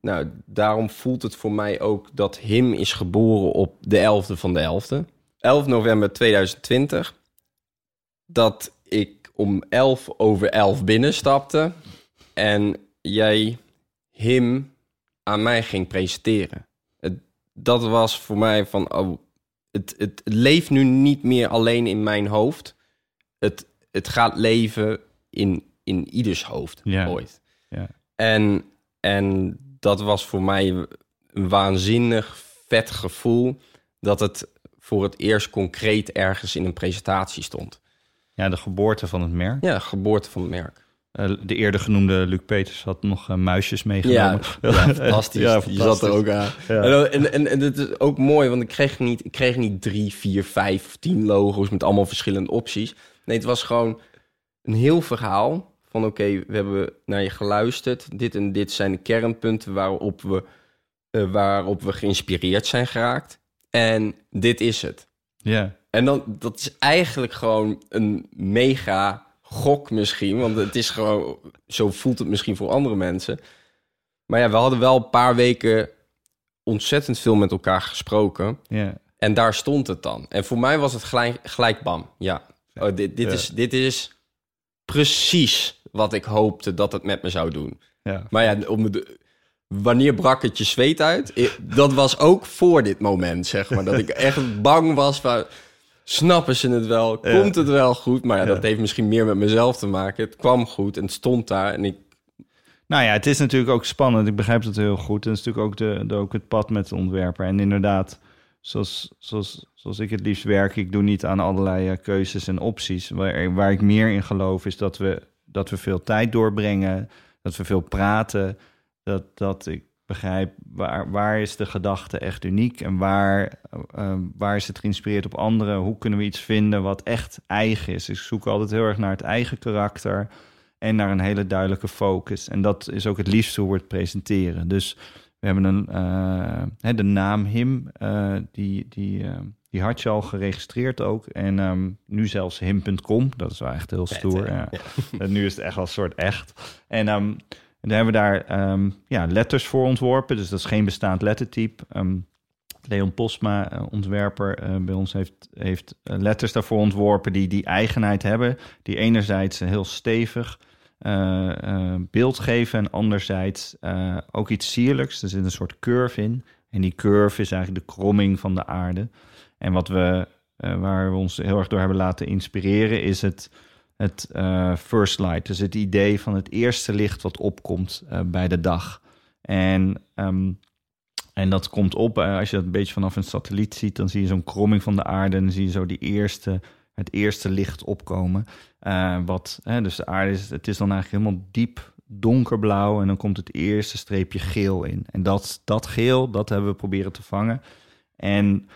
Nou, daarom voelt het voor mij ook dat Him is geboren op de 11e van de 11e. 11 november 2020. Dat ik om 11 over 11 binnenstapte. En jij Him aan mij ging presenteren. Het, dat was voor mij van, oh, het, het leeft nu niet meer alleen in mijn hoofd. Het, het gaat leven in, in ieders hoofd Ja. ooit. Ja. En, en dat was voor mij een waanzinnig vet gevoel dat het voor het eerst concreet ergens in een presentatie stond. Ja, de geboorte van het merk. Ja, geboorte van het merk. Eh, de eerder genoemde Luc Peters had nog eh, muisjes meegenomen. Ja, ja, fantastisch. Ja, Die zat er ook aan. Ja. En, en, en, en het is ook mooi, want ik kreeg, niet, ik kreeg niet drie, vier, vijf of tien logo's met allemaal verschillende opties. Nee, het was gewoon een heel verhaal van oké, we hebben naar je geluisterd. Dit en dit zijn de kernpunten waarop we, eh, waarop we geïnspireerd zijn geraakt. En dit is het. Ja. En dan, dat is eigenlijk gewoon een mega gok misschien. Want het is gewoon, zo voelt het misschien voor andere mensen. Maar ja, we hadden wel een paar weken ontzettend veel met elkaar gesproken. ja. En daar stond het dan. En voor mij was het gelijk, gelijk bam. Ja, oh, dit, dit, Ja. is, dit is precies wat ik hoopte dat het met me zou doen. ja. Maar ja, om de, wanneer brak het je zweet uit? Dat was ook voor dit moment, zeg maar. Dat ik echt bang was van... Snappen ze het wel? Komt het wel goed? Maar ja, Ja. dat heeft misschien meer met mezelf te maken. Het kwam goed en het stond daar. En ik, Nou ja, het is natuurlijk ook spannend. Ik begrijp dat heel goed. En het is natuurlijk ook, de, de, ook het pad met de ontwerper. En inderdaad, zoals, zoals, zoals ik het liefst werk, ik doe niet aan allerlei eh, keuzes en opties. Waar, waar ik meer in geloof is dat we, dat we veel tijd doorbrengen, dat we veel praten. Dat, dat ik begrijp waar, waar is de gedachte echt uniek en waar, eh, waar is het geïnspireerd op anderen? Hoe kunnen we iets vinden wat echt eigen is? Ik zoek altijd heel erg naar het eigen karakter en naar een hele duidelijke focus. En dat is ook het liefst hoe we het presenteren. Dus we hebben een, eh, de naam Him, eh, die, die, die had je al geregistreerd ook. En ehm, nu zelfs him.com, dat is wel echt heel stoer. ja. En nu is het echt wel een soort echt. En ehm, en dan hebben we daar ehm, ja, letters voor ontworpen, dus dat is geen bestaand lettertype. Ehm, Leon Posma, eh, ontwerper eh, bij ons, heeft, heeft eh, letters daarvoor ontworpen die die eigenheid hebben. Die enerzijds heel stevig eh, beeld geven en anderzijds ook iets sierlijks. Er zit een soort curve in. En die curve is eigenlijk de kromming van de aarde. En wat we, waar we ons heel erg door hebben laten inspireren, is het, het eh, first light. Dus het idee van het eerste licht wat opkomt eh, bij de dag. En, ehm, en dat komt op, eh, als je dat een beetje vanaf een satelliet ziet, dan zie je zo'n kromming van de aarde en dan zie je zo die eerste, het eerste licht opkomen. Wat, dus de aarde is, het is dan eigenlijk helemaal diep donkerblauw en dan komt het eerste streepje geel in. En dat, dat geel, dat hebben we proberen te vangen. En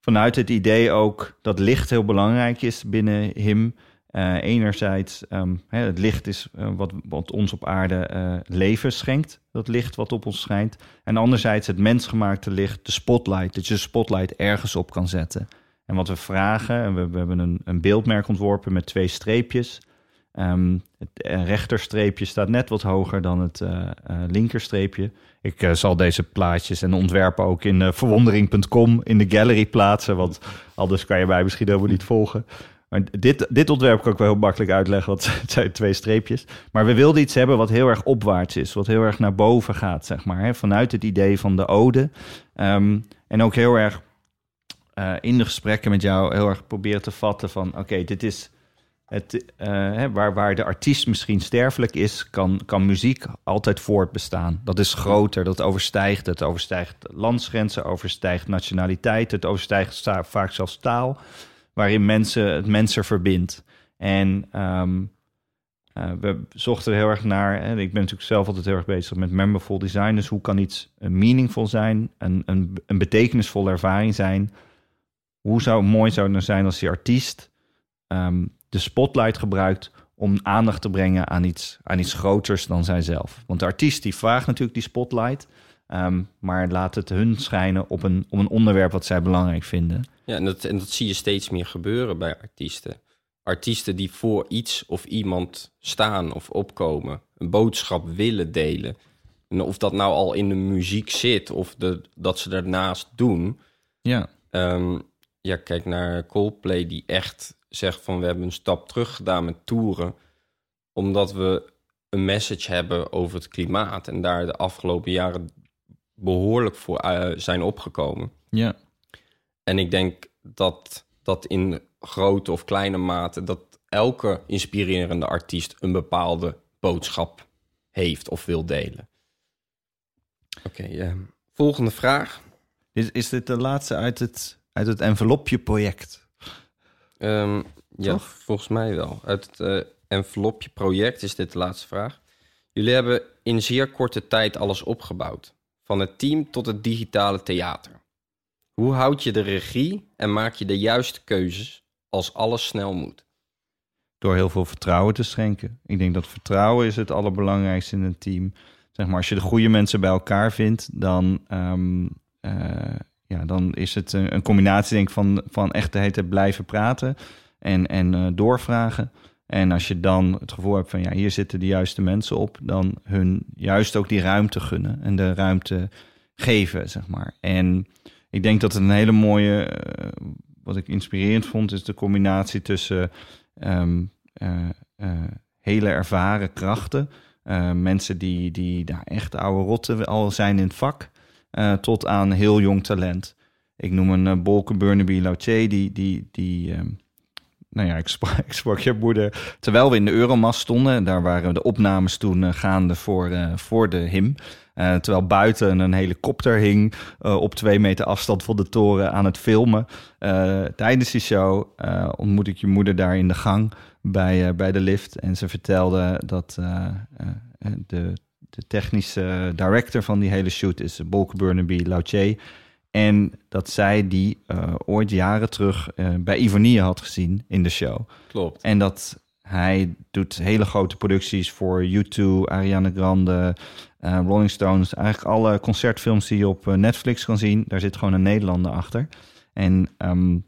vanuit het idee ook dat licht heel belangrijk is binnen hem. Eh, enerzijds, ehm, hè, het licht is eh, wat, wat ons op aarde eh, leven schenkt. Dat licht wat op ons schijnt. En anderzijds het mensgemaakte licht, de spotlight. Dat je de spotlight ergens op kan zetten. En wat we vragen, en we, hebben een, een beeldmerk ontworpen met twee streepjes. Ehm, het rechterstreepje staat net wat hoger dan het linkerstreepje. Ik zal deze plaatjes en ontwerpen ook in verwondering.com in de gallery plaatsen. Want anders kan je mij misschien helemaal niet volgen. Dit, dit ontwerp kan ik wel heel makkelijk uitleggen, want het zijn twee streepjes. Maar we wilden iets hebben wat heel erg opwaarts is, wat heel erg naar boven gaat, zeg maar. Hè? Vanuit het idee van de ode. Ehm, en ook heel erg eh, in de gesprekken met jou heel erg proberen te vatten van... oké, dit is het, eh, waar, waar de artiest misschien sterfelijk is... Kan, kan muziek altijd voortbestaan. Dat is groter, dat overstijgt het. overstijgt landsgrenzen, overstijgt nationaliteit... het overstijgt vaak zelfs taal... waarin mensen het mensen verbindt. En, ehm, Eh, we zochten heel erg naar. Hè, ik ben natuurlijk zelf altijd heel erg bezig met memberful design. Dus hoe kan iets uh, meaningful zijn, een, een, een betekenisvolle ervaring zijn? Hoe zou mooi zou het nou zijn als die artiest ehm, de spotlight gebruikt om aandacht te brengen aan iets, aan iets groters dan zijzelf? Want de artiest die vraagt natuurlijk die spotlight, ehm, maar laat het hun schijnen op een, op een onderwerp wat zij belangrijk vinden. Ja, en dat, en dat zie je steeds meer gebeuren bij artiesten. Artiesten die voor iets of iemand staan of opkomen, een boodschap willen delen. En of dat nou al in de muziek zit of de, dat ze daarnaast doen. Ja. Ehm, ja, kijk naar Coldplay die echt zegt van we hebben een stap terug gedaan met toeren. Omdat we een message hebben over het klimaat. En daar de afgelopen jaren behoorlijk voor uh, zijn opgekomen. Ja. En ik denk dat dat in grote of kleine mate... dat elke inspirerende artiest een bepaalde boodschap heeft of wil delen. Oké, okay, uh, volgende vraag. Is, is dit de laatste uit het, uit het envelopje-project? Um, ja, volgens mij wel. Uit het uh, envelopje-project is dit de laatste vraag. Jullie hebben in zeer korte tijd alles opgebouwd. Van het team tot het digitale theater. Hoe houd je de regie en maak je de juiste keuzes als alles snel moet? Door heel veel vertrouwen te schenken. Ik denk dat vertrouwen is het allerbelangrijkste in een team. Zeg maar, als je de goede mensen bij elkaar vindt, dan, um, uh, ja, dan is het een, combinatie denk ik, van, van echt de blijven praten en, en uh, doorvragen. En als je dan het gevoel hebt van ja, hier zitten de juiste mensen op, dan hun juist ook die ruimte gunnen en de ruimte geven, zeg maar. En ik denk dat het een hele mooie, uh, wat ik inspirerend vond, is de combinatie tussen um, uh, uh, hele ervaren krachten, mensen die, die nou, echt oude rotten al zijn in het vak, tot aan heel jong talent. Ik noem een Bolke Burnaby Lautier, die, die, die um, nou ja, ik sprak, ik sprak je moeder terwijl we in de Euromast stonden. Daar waren de opnames toen uh, gaande voor, uh, voor de him. Uh, terwijl buiten een helikopter hing op twee meter afstand van de toren aan het filmen. tijdens die show ontmoet ik je moeder daar in de gang bij, bij de lift. En ze vertelde dat de, de technische director van die hele shoot is Bolke Burnaby Lautier. En dat zij die uh, ooit jaren terug uh, bij Ivonie had gezien in de show. Klopt. En dat hij doet hele grote producties voor U2, Ariana Grande, uh, Rolling Stones. Eigenlijk alle concertfilms die je op Netflix kan zien. Daar zit gewoon een Nederlander achter. En um,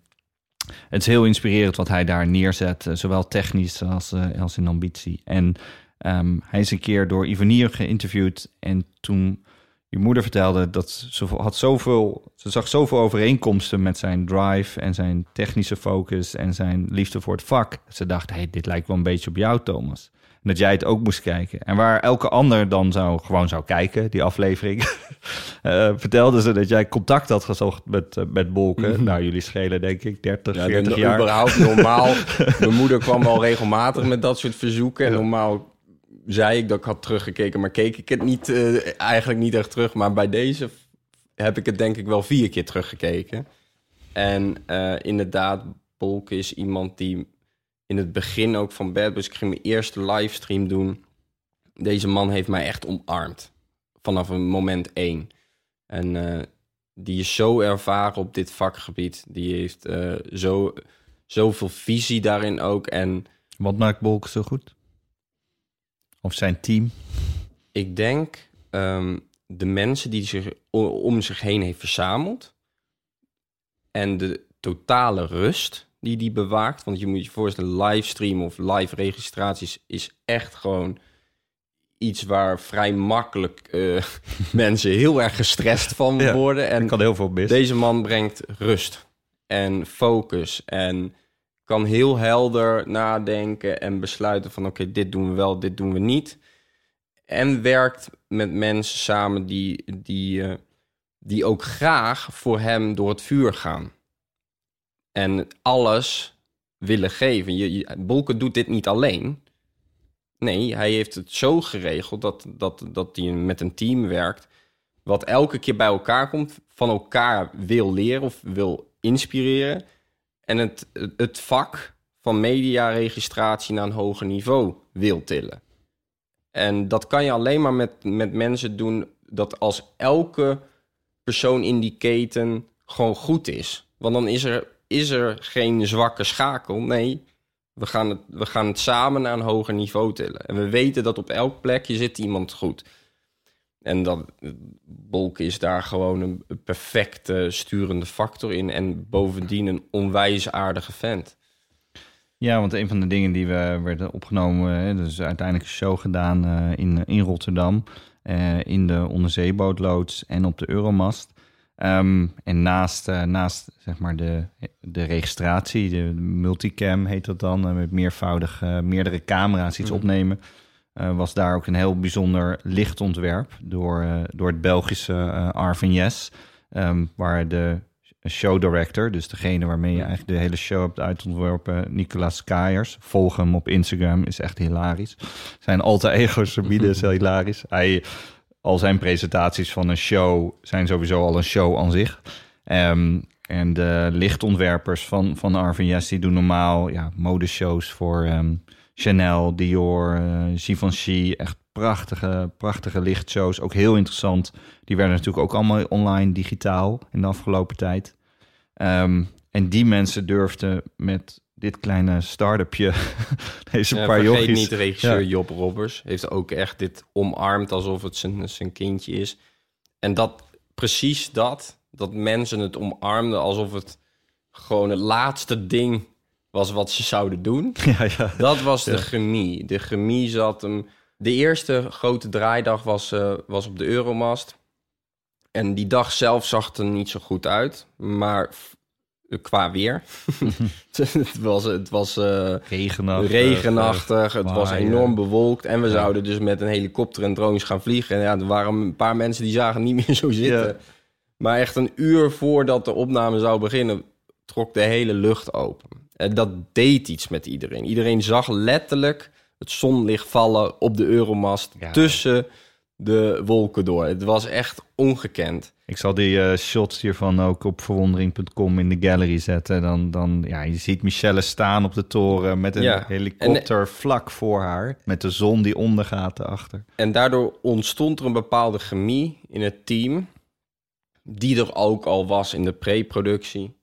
het is heel inspirerend wat hij daar neerzet. zowel technisch als, als in ambitie. En um, hij is een keer door Ivonie geïnterviewd. En toen je moeder vertelde dat ze had zoveel, ze zag zoveel overeenkomsten met zijn drive en zijn technische focus en zijn liefde voor het vak. Ze dacht, hey, dit lijkt wel een beetje op jou, Thomas. En dat jij het ook moest kijken. En waar elke ander dan zou, gewoon zou kijken, die aflevering, uh, vertelde ze dat jij contact had gezocht met, uh, met Bolken. Mm-hmm. Nou, jullie schelen denk ik 30, ja, 40 jaar. überhaupt normaal. Mijn moeder kwam al regelmatig met dat soort verzoeken. En normaal zei ik dat ik had teruggekeken, maar keek ik het niet, uh, eigenlijk niet echt terug. Maar bij deze heb ik het denk ik wel vier keer teruggekeken. En uh, inderdaad, Bolk is iemand die in het begin ook van Bad ik ging mijn eerste livestream doen. Deze man heeft mij echt omarmd. Vanaf een moment één. En uh, die is zo ervaren op dit vakgebied. Die heeft zo, zoveel visie daarin ook. En, Wat maakt Bolk zo goed? Of zijn team? Ik denk um, de mensen die zich om zich heen heeft verzameld. En de totale rust die die bewaakt. Want je moet je voorstellen, livestream of live registraties is echt gewoon iets waar vrij makkelijk uh, mensen heel erg gestrest van ja, worden. En kan heel veel mis. Deze man brengt rust en focus en kan heel helder nadenken en besluiten van oké, dit doen we wel, dit doen we niet. En werkt met mensen samen die, die, uh, die ook graag voor hem door het vuur gaan. En alles willen geven. Je, je, Bolken doet dit niet alleen. Nee, hij heeft het zo geregeld dat, dat, dat hij met een team werkt. Wat elke keer bij elkaar komt, van elkaar wil leren of wil inspireren en het, het vak van mediaregistratie naar een hoger niveau wil tillen. En dat kan je alleen maar met, met mensen doen dat als elke persoon in die keten gewoon goed is. Want dan is er, is er geen zwakke schakel. Nee, we gaan, het, we gaan het samen naar een hoger niveau tillen. En we weten dat op elk plekje zit iemand goed. En dat Bolk is daar gewoon een perfecte sturende factor in. En bovendien een onwijs aardige vent. Ja, want een van de dingen die we werden opgenomen, dus uiteindelijk een show gedaan uh, in, in Rotterdam, uh, in de onderzeebootloods en op de Euromast. Um, en naast, uh, naast zeg maar de, de registratie, de, multicam heet dat dan, met meervoudig meerdere camera's iets mm. opnemen, was daar ook een heel bijzonder lichtontwerp door, door het Belgische Arvin Yes, um, waar de show director, dus degene waarmee je eigenlijk de hele show hebt uitontworpen, Nicolas Kaiers. Volg hem op Instagram, is echt hilarisch. Zijn alter ego's verbieden is heel hilarisch. Hij, al zijn presentaties van een show zijn sowieso al een show aan zich. Um, en de lichtontwerpers van, van Arvin Yes, die doen normaal ja, modeshows voor um, Chanel, Dior, uh, Givenchy. Echt prachtige, prachtige lichtshows. Ook heel interessant. Die werden natuurlijk ook allemaal online, digitaal in de afgelopen tijd. Um, en die mensen durfden met dit kleine start-upje deze ja, paar jochies... niet regisseur ja. Job Robbers. Heeft ook echt dit omarmd alsof het zijn, zijn kindje is. En dat, precies dat, dat mensen het omarmden alsof het gewoon het laatste ding was wat ze zouden doen. Ja, ja. Dat was de chemie. De chemie zat hem... De eerste grote draaidag was, uh, was op de Euromast. En die dag zelf zag er niet zo goed uit. Maar qua weer. het was, het was uh, regenachtig. regenachtig het was enorm bewolkt. En we zouden dus met een helikopter en drones gaan vliegen. En ja, er waren een paar mensen die zagen niet meer zo zitten. Ja. Maar echt een uur voordat de opname zou beginnen, trok de hele lucht open. En dat deed iets met iedereen. Iedereen zag letterlijk het zonlicht vallen op de Euromast tussen de wolken door. Het was echt ongekend. Ik zal die uh, shots hiervan ook op verwondering.com in de gallery zetten. Dan, dan, ja, je ziet Michelle staan op de toren met een helikopter en, vlak voor haar. Met de zon die ondergaat erachter. En daardoor ontstond er een bepaalde chemie in het team. Die er ook al was in de pre-productie.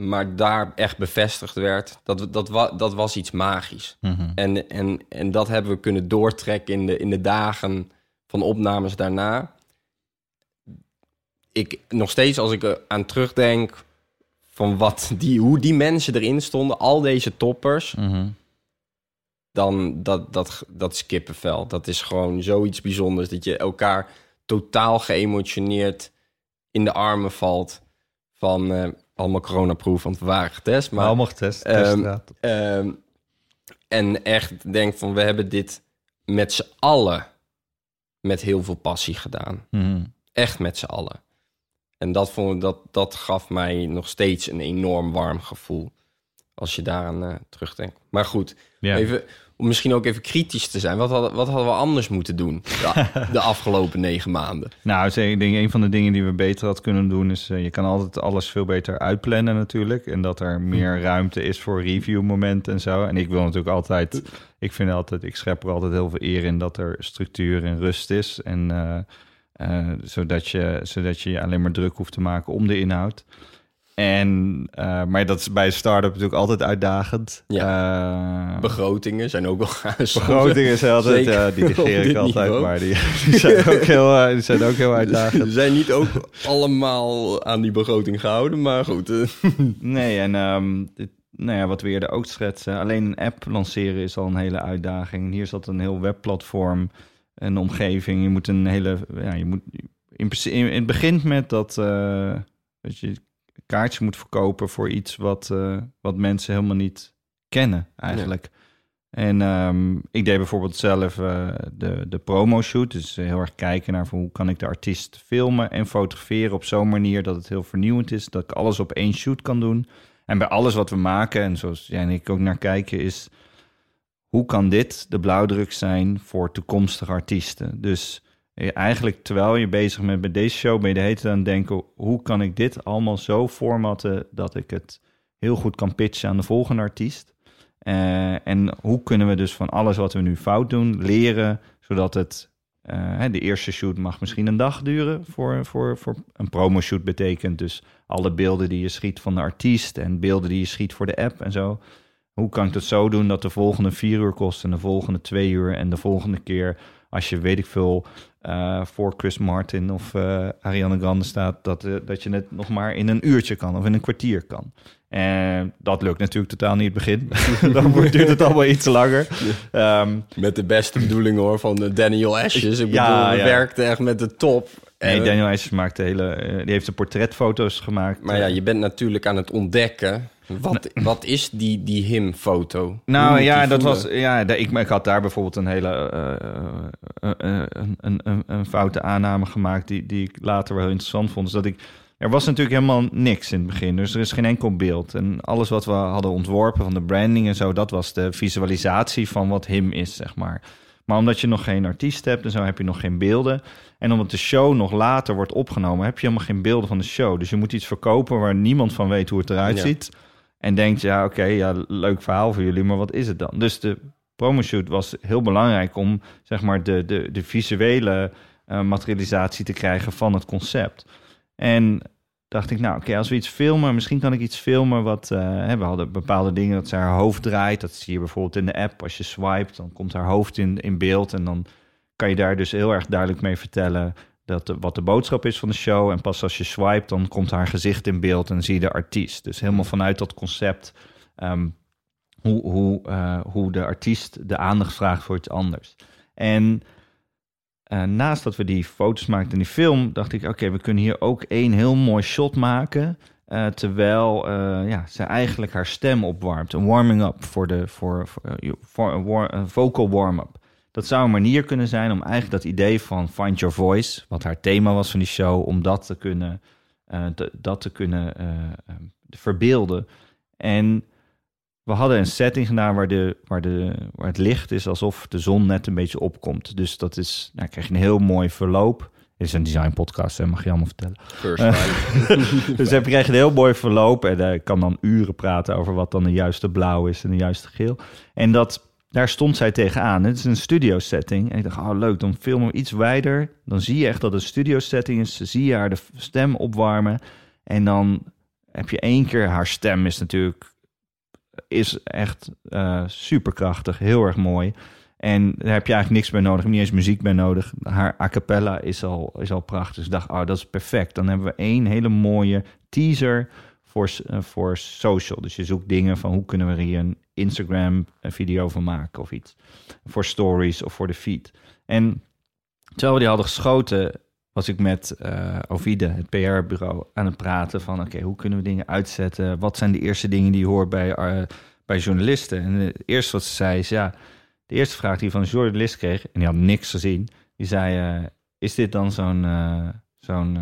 Maar daar echt bevestigd werd. Dat, dat, dat was iets magisch. Mm en, en, en dat hebben we kunnen doortrekken in de, in de dagen van opnames daarna. Ik nog steeds als ik aan terugdenk van wat die, hoe die mensen erin stonden, al deze toppers, mhm. dan dat, dat, dat is kippenvel. Dat is gewoon zoiets bijzonders dat je elkaar totaal geëmotioneerd in de armen valt van uh, allemaal coronaproof, want we waren getest. Maar, allemaal getest. Um, um, en echt denk van we hebben dit met z'n allen met heel veel passie gedaan. Mhm. Echt met z'n allen. En dat, vond, dat, dat gaf mij nog steeds een enorm warm gevoel. Als je daaraan uh, terugdenkt. Maar goed, even, om misschien ook even kritisch te zijn. Wat hadden, wat hadden we anders moeten doen de, afgelopen negen maanden? Nou, ik denk een van de dingen die we beter had kunnen doen... is uh, je kan altijd alles veel beter uitplannen natuurlijk. En dat er meer ruimte is voor reviewmomenten en zo. En ik wil natuurlijk altijd... Ik vind altijd, ik schep er altijd heel veel eer in dat er structuur en rust is. En uh, uh, zodat, je, zodat je alleen maar druk hoeft te maken om de inhoud. En, uh, maar dat is bij een start-up natuurlijk altijd uitdagend. Ja. Uh, Begrotingen zijn ook wel Begrotingen zijn altijd, ja, die negeer ik altijd, maar die, die, zijn ook heel, die zijn ook heel uitdagend. Ze zijn niet ook allemaal aan die begroting gehouden, maar goed. nee, en um, dit, nou ja, wat we eerder ook schetsen. Alleen een app lanceren is al een hele uitdaging. Hier zat een heel webplatform, een omgeving. Je moet een hele, ja, je moet in, in, het begint met dat, uh, weet je, kaartje moet verkopen voor iets wat, uh, wat mensen helemaal niet kennen eigenlijk. En um, ik deed bijvoorbeeld zelf uh, de, de promo shoot. Dus heel erg kijken naar hoe kan ik de artiest filmen en fotograferen op zo'n manier dat het heel vernieuwend is. Dat ik alles op één shoot kan doen. En bij alles wat we maken, en zoals jij en ik ook naar kijken, is hoe kan dit de blauwdruk zijn voor toekomstige artiesten? Dus eigenlijk terwijl je bezig bent met deze show, ben je de hele aan denken: hoe kan ik dit allemaal zo formatten dat ik het heel goed kan pitchen aan de volgende artiest? Eh, en hoe kunnen we dus van alles wat we nu fout doen leren, zodat het eh, de eerste shoot mag misschien een dag duren voor, voor, voor een promo-shoot betekent dus alle beelden die je schiet van de artiest en beelden die je schiet voor de app en zo. Hoe kan ik het zo doen dat de volgende vier uur kost en de volgende twee uur en de volgende keer als je weet ik veel eh, voor Chris Martin of uh, Ariana Grande staat, dat, uh, dat je het nog maar in een uurtje kan of in een kwartier kan. En dat lukt natuurlijk totaal niet het begin. Dan duurt het allemaal iets langer. Um, met de beste bedoelingen hoor van Daniel Ashes. Ik bedoel, ja, ja. werkte echt met de top. Nee, Daniel Ashes maakt de hele, die heeft de portretfoto's gemaakt. Maar ja, je bent natuurlijk aan het ontdekken wat, wat is die, die him-foto? Nou ja, dat was. Ja, ik, ik had daar bijvoorbeeld een hele. Uh, uh, een, een, een, foute aanname gemaakt. Die, die ik later wel interessant vond. Dus dat ik. Er was natuurlijk helemaal niks in het begin. Dus er is geen enkel beeld. En alles wat we hadden ontworpen van de branding en zo. Dat was de visualisatie van wat him is, zeg maar. Maar omdat je nog geen artiest hebt en zo, heb je nog geen beelden. En omdat de show nog later wordt opgenomen, heb je helemaal geen beelden van de show. Dus je moet iets verkopen waar niemand van weet hoe het eruit ja. ziet. En denkt, ja, oké, ja, leuk verhaal voor jullie, maar wat is het dan? Dus de promoshoot was heel belangrijk om, zeg maar, de, de, de visuele uh, materialisatie te krijgen van het concept. En dacht ik, nou, oké, als we iets filmen, misschien kan ik iets filmen wat... Uh, hè, we hadden bepaalde dingen dat ze haar hoofd draait. Dat zie je bijvoorbeeld in de app. Als je swipet, dan komt haar hoofd in, in beeld. En dan kan je daar dus heel erg duidelijk mee vertellen dat de, wat de boodschap is van de show. En pas als je swipe, dan komt haar gezicht in beeld en zie je de artiest. Dus helemaal vanuit dat concept um, hoe, hoe, uh, hoe de artiest de aandacht vraagt voor iets anders. En uh, naast dat we die foto's maakten in die film, dacht ik, oké, we kunnen hier ook één heel mooi shot maken. Uh, terwijl ja, ze eigenlijk haar stem opwarmt. Een warming-up voor de voor, voor, voor een vocal warm-up. Dat zou een manier kunnen zijn om eigenlijk dat idee van Find Your Voice, wat haar thema was van die show, om dat te kunnen, uh, te, dat te kunnen uh, verbeelden. En we hadden een setting gedaan waar, de, waar, de, waar het licht is alsof de zon net een beetje opkomt. Dus dat is, nou krijg je een heel mooi verloop. Dit is een design podcast, hè, mag je allemaal vertellen. Uh, dus dan krijg je een heel mooi verloop en ik kan dan uren praten over wat dan de juiste blauw is en de juiste geel. En dat daar stond zij tegenaan. Het is een studio setting. En ik dacht, oh leuk, dan filmen we iets wijder. Dan zie je echt dat het studio setting is. Zie je haar de stem opwarmen. En dan heb je één keer, haar stem is natuurlijk, is echt uh, superkrachtig, heel erg mooi. En daar heb je eigenlijk niks bij nodig, niet eens muziek bij nodig. Haar a cappella is al, is al prachtig. Dus ik dacht, oh, dat is perfect. Dan hebben we één hele mooie teaser voor, uh, voor social. Dus je zoekt dingen van hoe kunnen we hier een Instagram een video van maken of iets. Voor stories of voor de feed. En terwijl we die hadden geschoten, was ik met uh, Ovide, het PR-bureau, aan het praten van... oké, hoe kunnen we dingen uitzetten? Wat zijn de eerste dingen die je hoort bij, uh, bij journalisten? En het eerste wat ze zei is, ja... de eerste vraag die van een journalist kreeg, en die had niks gezien... die zei, uh, is dit dan zo'n... zo'n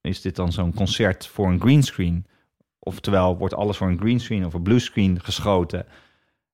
is dit dan zo'n concert voor een greenscreen? Oftewel, wordt alles voor een greenscreen of een bluescreen geschoten.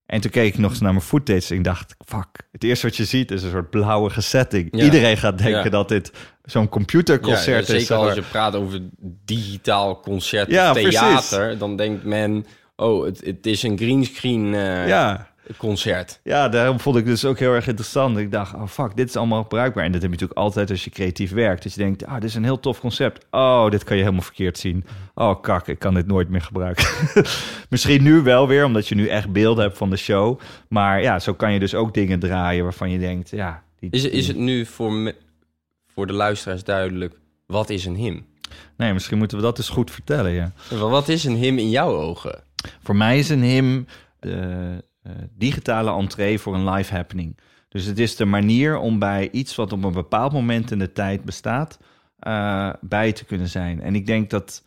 En toen keek ik nog eens naar mijn footage en ik dacht, fuck, het eerste wat je ziet is een soort blauwe setting. Iedereen gaat denken dat dit zo'n computerconcert ja, is. Zeker als je praat over digitaal concert of theater, dan denkt men, oh, het, het is een greenscreen uh, ja concert. Ja, daarom vond ik dus ook heel erg interessant. Ik dacht, oh fuck, dit is allemaal bruikbaar. En dat heb je natuurlijk altijd als je creatief werkt. Dat je denkt, ah, dit is een heel tof concept. Oh, dit kan je helemaal verkeerd zien. Oh, kak, ik kan dit nooit meer gebruiken. Misschien nu wel weer, omdat je nu echt beelden hebt van de show. Maar ja, zo kan je dus ook dingen draaien waarvan je denkt, ja... Die, is, is het nu voor, me, voor de luisteraars duidelijk, wat is een him? Nee, misschien moeten we dat eens goed vertellen, ja. Wat is een him in jouw ogen? Voor mij is een him... De, uh, digitale entree voor een live happening. Dus het is de manier om bij iets wat op een bepaald moment in de tijd bestaat, uh, bij te kunnen zijn. En ik denk dat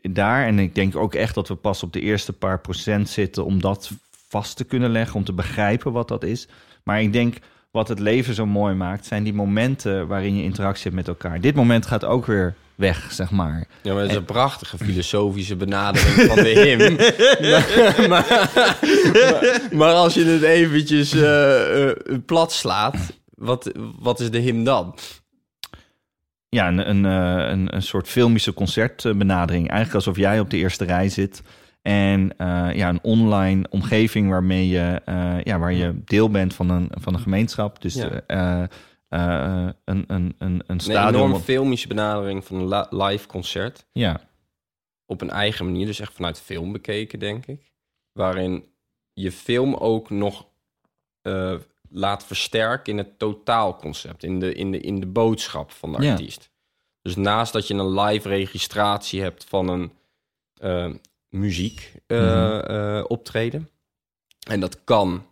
daar, en ik denk ook echt dat we pas op de eerste paar procent zitten om dat vast te kunnen leggen, om te begrijpen wat dat is. Maar ik denk wat het leven zo mooi maakt, zijn die momenten waarin je interactie hebt met elkaar. Dit moment gaat ook weer weg, zeg maar. Ja, maar het is een prachtige filosofische benadering van de him. maar, maar, maar, als je het eventjes uh, uh, plat slaat, wat, wat is de him dan? Ja, een, een, een, een soort filmische concertbenadering. Eigenlijk alsof jij op de eerste rij zit En eh, ja, een online omgeving waarmee je, eh, ja, waar je deel bent van een, van een gemeenschap. Dus Ja. eh, een, een, een, een Een enorm filmische benadering van een live concert. ja, Op een eigen manier, dus echt vanuit film bekeken, denk ik. Waarin je film ook nog laat versterken in het totaalconcept. In de, in de, in de boodschap van de Ja. artiest. Dus naast dat je een live registratie hebt van een muziek eh, Mhm. eh, optreden. En dat kan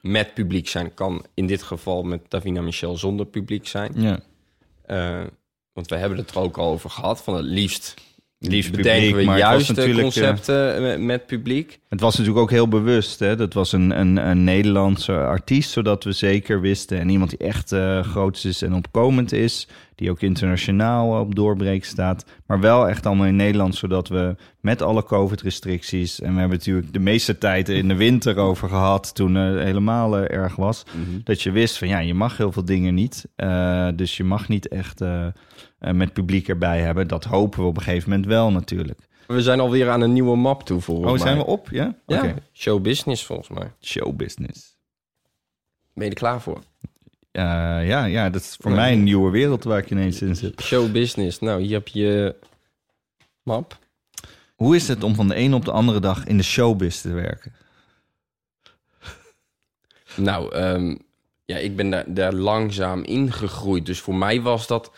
met publiek zijn. Kan in dit geval met Davina Michel zonder publiek zijn. ja. Eh, want we hebben het er ook al over gehad. Van het liefst, Liefst bedenken we juist concepten met, met publiek. Het was natuurlijk ook heel bewust. Hè? Dat was een, een, een Nederlandse artiest, zodat we zeker wisten. En iemand die echt eh, groot is en opkomend is. Die ook internationaal op doorbreek staat. Maar wel echt allemaal in Nederland, zodat we met alle COVID-restricties. En we hebben natuurlijk de meeste tijd in de winter over gehad. Toen het helemaal eh, erg was. Dat je wist van ja, je mag heel veel dingen niet. Eh, dus je mag niet echt eh, eh, met publiek erbij hebben. Dat hopen we op een gegeven moment wel natuurlijk. We zijn alweer aan een nieuwe map toe, volgens Oh, zijn mij. we op? Ja? Ja, show business volgens mij. Showbusiness. Ben je er klaar voor? Eh, ja, ja, dat is voor mij een nieuwe wereld waar ik ineens in zit. Show business. Nou, hier heb je map. Hoe is het om van de ene op de andere dag in de showbiz te werken? Nou, ehm, ja, ik ben daar, daar langzaam ingegroeid. Dus voor mij was dat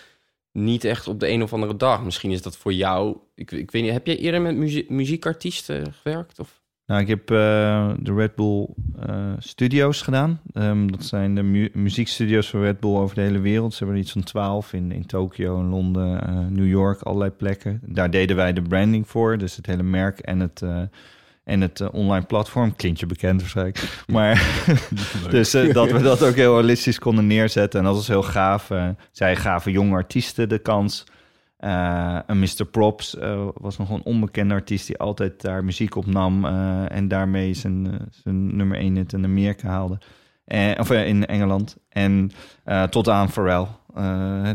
niet echt op de een of andere dag. Misschien is dat voor jou... Ik, ik weet niet, heb jij eerder met muzie- muziekartiesten gewerkt? Of? Nou, ik heb eh, de Red Bull eh, Studios gedaan. Ehm, dat zijn de mu- muziekstudio's van Red Bull over de hele wereld. Ze hebben er iets van twaalf in, in Tokio, in Londen, eh, New York, allerlei plekken. Daar deden wij de branding voor, dus het hele merk en het, en het online platform. Klinkt je bekend waarschijnlijk. Maar dus dat we dat ook heel holistisch konden neerzetten. En dat was heel gaaf. Zij gaven jonge artiesten de kans. Eh, een Mr. Props eh, was nog een onbekende artiest die altijd daar muziek opnam eh, en daarmee zijn, zijn nummer 1 hit in Amerika haalde. Eh, of in Engeland. En tot aan Pharrell.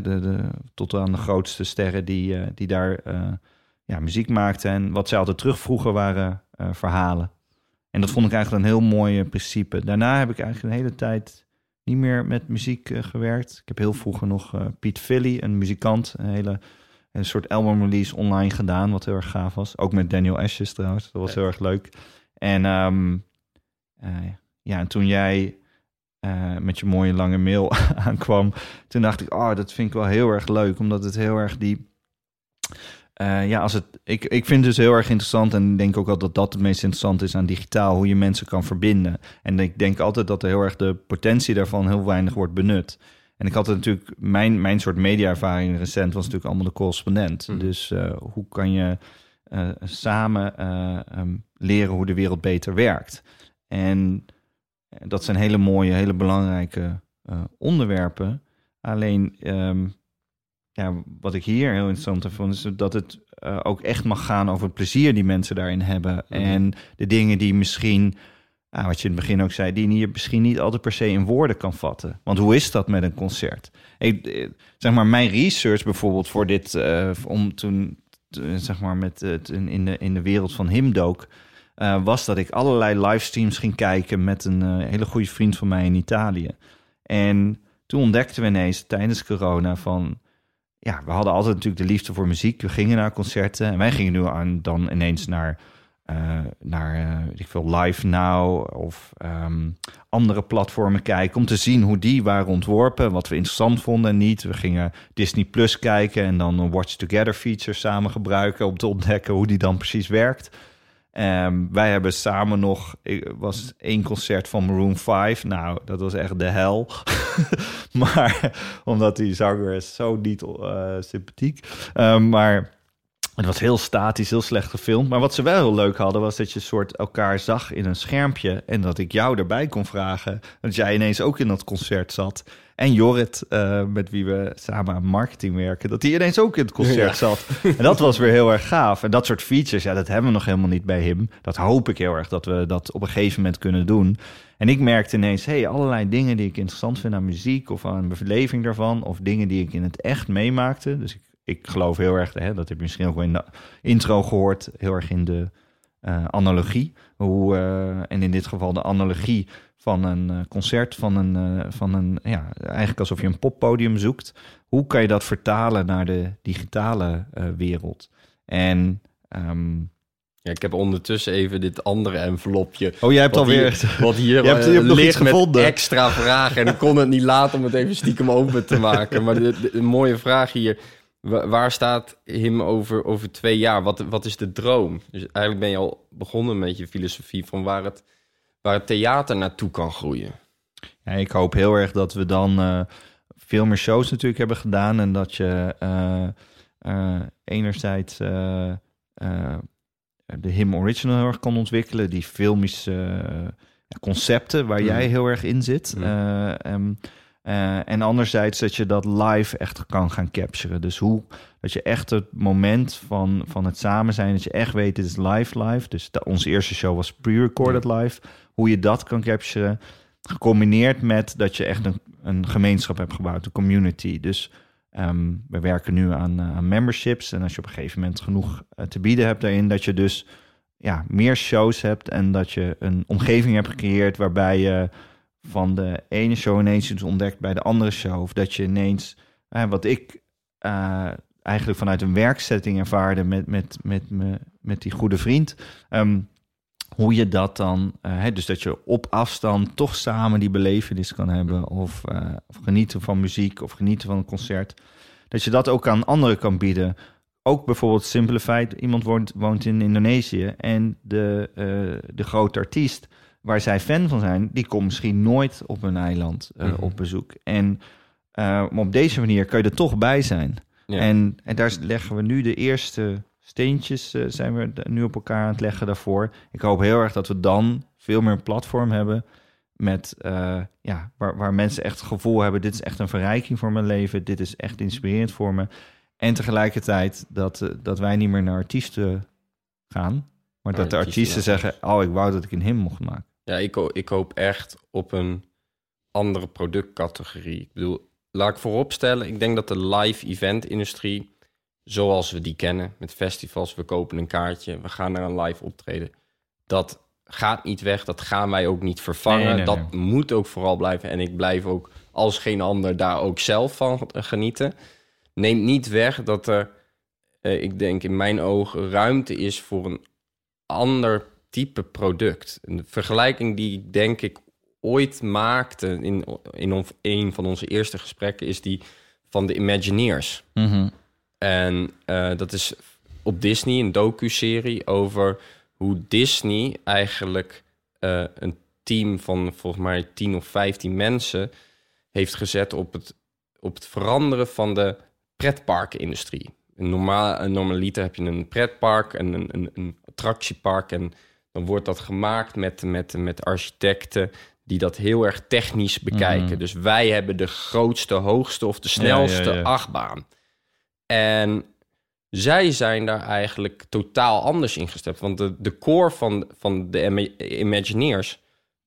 de, de, tot aan de grootste sterren die, die daar ja, muziek maakten. En wat zij altijd terugvroegen waren verhalen. En dat vond ik eigenlijk een heel mooi principe. Daarna heb ik eigenlijk een hele tijd niet meer met muziek gewerkt. Ik heb heel vroeger nog Piet Philly, een muzikant, een hele een soort album release online gedaan, wat heel erg gaaf was. Ook met Daniel Ashes trouwens, dat was heel erg leuk. En ehm, eh, ja, en toen jij eh, met je mooie lange mail aankwam, toen dacht ik, oh, dat vind ik wel heel erg leuk, omdat het heel erg die eh, ja, als het, ik, ik vind het dus heel erg interessant en ik denk ook wel dat dat het meest interessant is aan digitaal, hoe je mensen kan verbinden. En ik denk altijd dat er heel erg de potentie daarvan heel weinig wordt benut. En ik had het natuurlijk, mijn, mijn soort media-ervaring recent was natuurlijk allemaal de correspondent. Mhm. Dus eh, hoe kan je eh, samen eh, ehm, leren hoe de wereld beter werkt? En dat zijn hele mooie, hele belangrijke onderwerpen. Alleen, ehm, ja, wat ik hier heel interessant aan vond, is dat het ook echt mag gaan over het plezier die mensen daarin hebben. Mhm. En de dingen die misschien, ah, wat je in het begin ook zei, die je misschien niet altijd per se in woorden kan vatten. Want hoe is dat met een concert? Ik, eh, zeg maar, mijn research bijvoorbeeld voor dit, eh, om toen, eh, zeg maar, met in, de, in de wereld van Himdook, was dat ik allerlei livestreams ging kijken met een hele goede vriend van mij in Italië. En toen ontdekten we ineens tijdens corona van ja, we hadden altijd natuurlijk de liefde voor muziek. We gingen naar concerten en wij gingen nu aan, dan ineens naar, eh, naar eh, ik veel, Live Now of ehm, andere platformen kijken om te zien hoe die waren ontworpen, wat we interessant vonden en niet. We gingen Disney Plus kijken en dan een Watch Together feature samen gebruiken om te ontdekken hoe die dan precies werkt. Ehm, wij hebben samen nog, was één concert van Maroon 5. Nou, dat was echt de hel. maar omdat die zanger is zo niet eh, sympathiek. Ehm, maar het was heel statisch, heel slecht gefilmd. Maar wat ze wel heel leuk hadden, was dat je soort elkaar zag in een schermpje. En dat ik jou erbij kon vragen. Dat jij ineens ook in dat concert zat. En Jorrit, eh, met wie we samen aan marketing werken, dat die ineens ook in het concert Ja. zat. En dat was weer heel erg gaaf. En dat soort features, ja, dat hebben we nog helemaal niet bij hem. Dat hoop ik heel erg dat we dat op een gegeven moment kunnen doen. En ik merkte ineens, hey, allerlei dingen die ik interessant vind aan muziek of aan de beleving daarvan, of dingen die ik in het echt meemaakte. Dus ik, ik geloof heel erg, hè, dat heb je misschien ook wel in de intro gehoord, heel erg in de eh, analogie. Hoe, eh, en in dit geval de analogie van een eh, concert, van een, van een ja, eigenlijk alsof je een poppodium zoekt. Hoe kan je dat vertalen naar de digitale wereld? En ehm, Ja, ik heb ondertussen even dit andere envelopje. oh, jij hebt alweer. hier, wat hier Je hebt- je hebt nog ligt iets met gevonden. extra vragen. En ik kon het niet laten om het even stiekem open te maken. Maar de, de- een mooie vraag hier. Wa- Waar staat Him over, over twee jaar? Wat, wat is de droom? Dus eigenlijk ben je al begonnen met je filosofie van waar het, waar het theater naartoe kan groeien. Ja, ik hoop heel erg dat we dan eh, veel meer shows natuurlijk hebben gedaan. En dat je eh, eh, enerzijds de Him Original heel erg kan ontwikkelen. Die filmische concepten waar jij Mhm. heel erg in zit. Mhm. Eh, eh, en anderzijds dat je dat live echt kan gaan capturen. Dus hoe dat je echt het moment van, van het samen zijn, dat je echt weet, dit is live live. Dus de- onze eerste show was pre-recorded live. Hoe je dat kan capturen. Gecombineerd met dat je echt een, een gemeenschap hebt gebouwd, een community. Dus ehm, we werken nu aan, eh, aan memberships. En als je op een gegeven moment genoeg eh, te bieden hebt daarin, dat je dus ja, meer shows hebt en dat je een omgeving hebt gecreëerd waarbij je van de ene show ineens iets ontdekt bij de andere show. Of dat je ineens, wat ik eh, eigenlijk vanuit een werksetting ervaarde met, met, met, me, met die goede vriend. ehm, hoe je dat dan, eh, hè, dus dat je op afstand toch samen die belevenis kan hebben. Of, eh, of genieten van muziek of genieten van een concert. Dat je dat ook aan anderen kan bieden. Ook bijvoorbeeld simpele feit, iemand woont, woont in Indonesië en de, de grote artiest waar zij fan van zijn, die komt misschien nooit op een eiland eh, Mhm. op bezoek. En eh, maar op deze manier kan je er toch bij zijn. Ja. En, en daar leggen we nu de eerste steentjes, eh, zijn we nu op elkaar aan het leggen daarvoor. Ik hoop heel erg dat we dan veel meer een platform hebben met, ja, waar, waar mensen echt het gevoel hebben, dit is echt een verrijking voor mijn leven, dit is echt inspirerend voor me. En tegelijkertijd dat, dat wij niet meer naar artiesten gaan, maar Naar dat de artiesten zeggen, oh, ik wou dat ik een him mocht maken. Ja, ik, ik hoop echt op een andere productcategorie. Ik bedoel, laat ik vooropstellen, ik denk dat de live event industrie, zoals we die kennen, met festivals, we kopen een kaartje, we gaan naar een live optreden, dat gaat niet weg, dat gaan wij ook niet vervangen. Nee, nee, dat moet ook vooral blijven en ik blijf ook als geen ander daar ook zelf van genieten. Neemt niet weg dat er, eh, ik denk in mijn ogen, ruimte is voor een ander type product. Een vergelijking die ik denk ik ooit maakte in, in een van onze eerste gesprekken is die van de Imagineers. En eh, dat is op Disney een docu-serie over hoe Disney eigenlijk eh, een team van volgens mij 10 of 15 mensen heeft gezet op het, op het veranderen van de pretparkindustrie. Een normaal, een normaliter heb je een pretpark en een, een, een attractiepark en dan wordt dat gemaakt met, met, met architecten die dat heel erg technisch bekijken. Mhm. Dus wij hebben de grootste, hoogste of de snelste ja, ja. achtbaan. En zij zijn daar eigenlijk totaal anders in gestept. Want de, de core van, van de Ima- Imagineers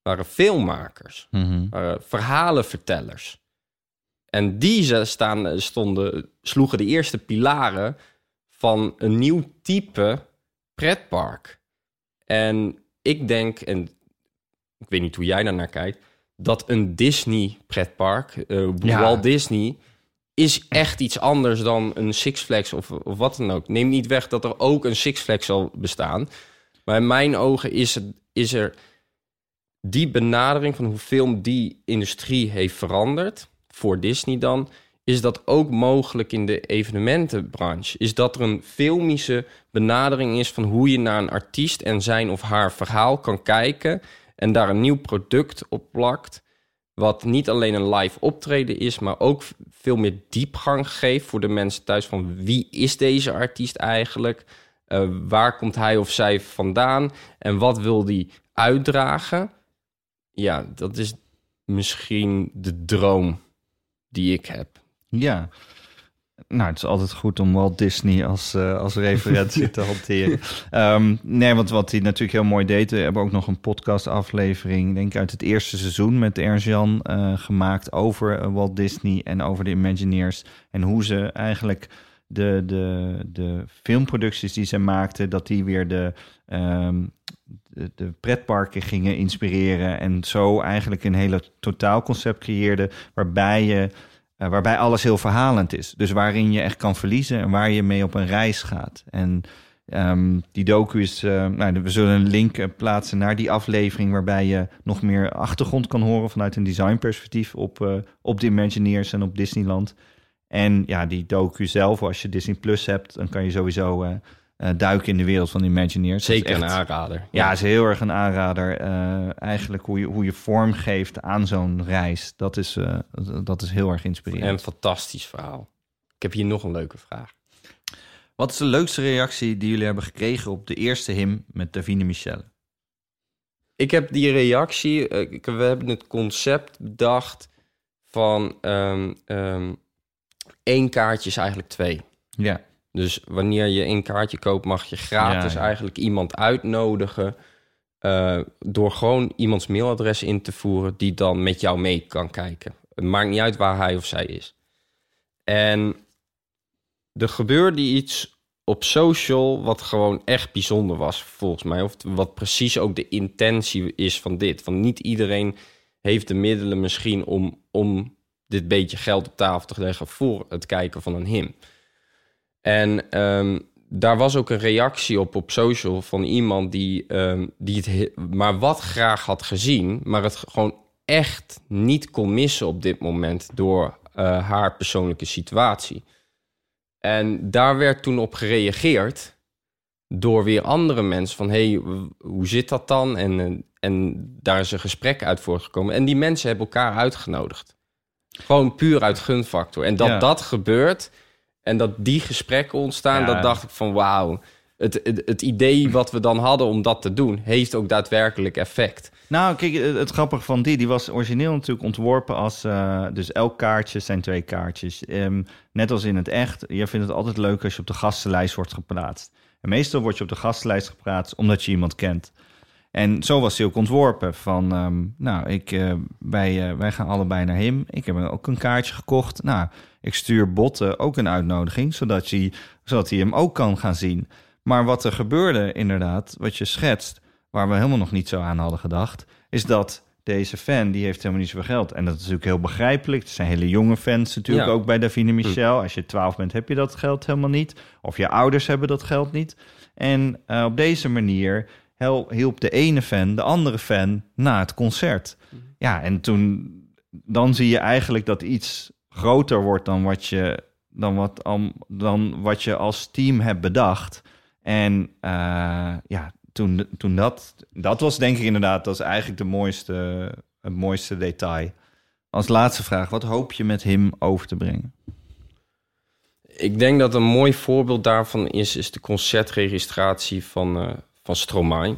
waren filmmakers, waren verhalenvertellers. En die staan, stonden, sloegen de eerste pilaren van een nieuw type pretpark. En ik denk, en ik weet niet hoe jij daar naar kijkt, dat een Disney pretpark, Ja. Walt Disney, is echt iets anders dan een Six Flags of, of wat dan ook. Neem niet weg dat er ook een Six Flags zal bestaan. Maar in mijn ogen is, het, is er die benadering van hoe film die industrie heeft veranderd, voor Disney dan, is dat ook mogelijk in de evenementenbranche. Is dat er een filmische benadering is van hoe je naar een artiest en zijn of haar verhaal kan kijken en daar een nieuw product op plakt. Wat niet alleen een live optreden is, maar ook veel meer diepgang geeft voor de mensen thuis. Van wie is deze artiest eigenlijk? Eh, waar komt hij of zij vandaan? En wat wil die uitdragen? Ja, dat is misschien de droom die ik heb. Ja. Nou, het is altijd goed om Walt Disney als, eh, als referentie te hanteren. Ehm, nee, want wat hij natuurlijk heel mooi deed... we hebben ook nog een podcastaflevering... denk ik uit het eerste seizoen met Ernst-Jan eh, gemaakt... over eh, Walt Disney en over de Imagineers... en hoe ze eigenlijk de, de, de filmproducties die ze maakten, dat die weer de, ehm, de, pretparken gingen inspireren. En zo eigenlijk een hele totaalconcept creëerde waarbij je. eh, waarbij alles heel verhalend is. Dus waarin je echt kan verliezen en waar je mee op een reis gaat. En ehm, die docu is. eh, nou, we zullen een link eh, plaatsen naar die aflevering. waarbij je nog meer achtergrond kan horen vanuit een designperspectief. op, op de Imagineers en op Disneyland. En ja, die docu zelf, als je Disney Plus hebt, dan kan je sowieso eh, duiken in de wereld van Imagineers. Zeker een aanrader. Ja, is heel erg een aanrader. Eh, eigenlijk hoe je, hoe je vorm geeft aan zo'n reis. Dat is, eh, dat is heel erg En inspirerend. een fantastisch verhaal. Ik heb hier nog een leuke vraag. Wat is de leukste reactie die jullie hebben gekregen op de eerste him met Davine Michel? Ik heb die reactie, ik- we hebben het concept bedacht van ehm, één kaartje is eigenlijk twee. Ja, Dus wanneer je één kaartje koopt, mag je gratis Ja, ja. eigenlijk iemand uitnodigen. eh, door gewoon iemands mailadres in te voeren, die dan met jou mee kan kijken. Het maakt niet uit waar hij of zij is. En er gebeurde iets op social wat gewoon echt bijzonder was, volgens mij. Of wat precies ook de intentie is van dit. Van niet iedereen heeft de middelen misschien om, om dit beetje geld op tafel te leggen voor het kijken van een him. En ehm, daar was ook een reactie op op social van iemand die, ehm, die het he- maar wat graag had gezien, maar het gewoon echt niet kon missen op dit moment door eh, haar persoonlijke situatie. En daar werd toen op gereageerd door weer andere mensen van hey, w- hoe zit dat dan? En, eh, en daar is een gesprek uit voortgekomen. En die mensen hebben elkaar uitgenodigd. Gewoon puur uit gunfactor. En dat Ja. dat gebeurt en dat die gesprekken ontstaan, Ja. dat dacht ik van wauw. Het, het, het idee wat we dan hadden om dat te doen, heeft ook daadwerkelijk effect. Nou, kijk, het, het grappige van die, die was origineel natuurlijk ontworpen als... eh, dus elk kaartje zijn twee kaartjes. Ehm, net als in het echt, je vindt het altijd leuk als je op de gastenlijst wordt geplaatst. En meestal word je op de gastenlijst geplaatst omdat je iemand kent. En zo was hij ook ontworpen van, ehm, nou, ik, eh, wij, eh, wij gaan allebei naar hem. Ik heb ook een kaartje gekocht. Nou, ik stuur Botten ook een uitnodiging, zodat hij, zodat hij hem ook kan gaan zien. Maar wat er gebeurde inderdaad, wat je schetst, waar we helemaal nog niet zo aan hadden gedacht, is dat deze fan, die heeft helemaal niet zoveel geld. En dat is natuurlijk heel begrijpelijk. Er zijn hele jonge fans natuurlijk Ja. ook bij Davine Michel. Als je 12 bent, heb je dat geld helemaal niet. Of je ouders hebben dat geld niet. En eh, op deze manier hielp de ene fan de andere fan na het concert. Ja, en toen dan zie je eigenlijk dat iets groter wordt dan wat je, dan wat, dan wat je als team hebt bedacht. En eh, ja, toen, toen dat, dat was denk ik inderdaad, dat is eigenlijk de mooiste, het mooiste detail. Als laatste vraag, wat hoop je met hem over te brengen? Ik denk dat een mooi voorbeeld daarvan is, is de concertregistratie van, eh van Stromae.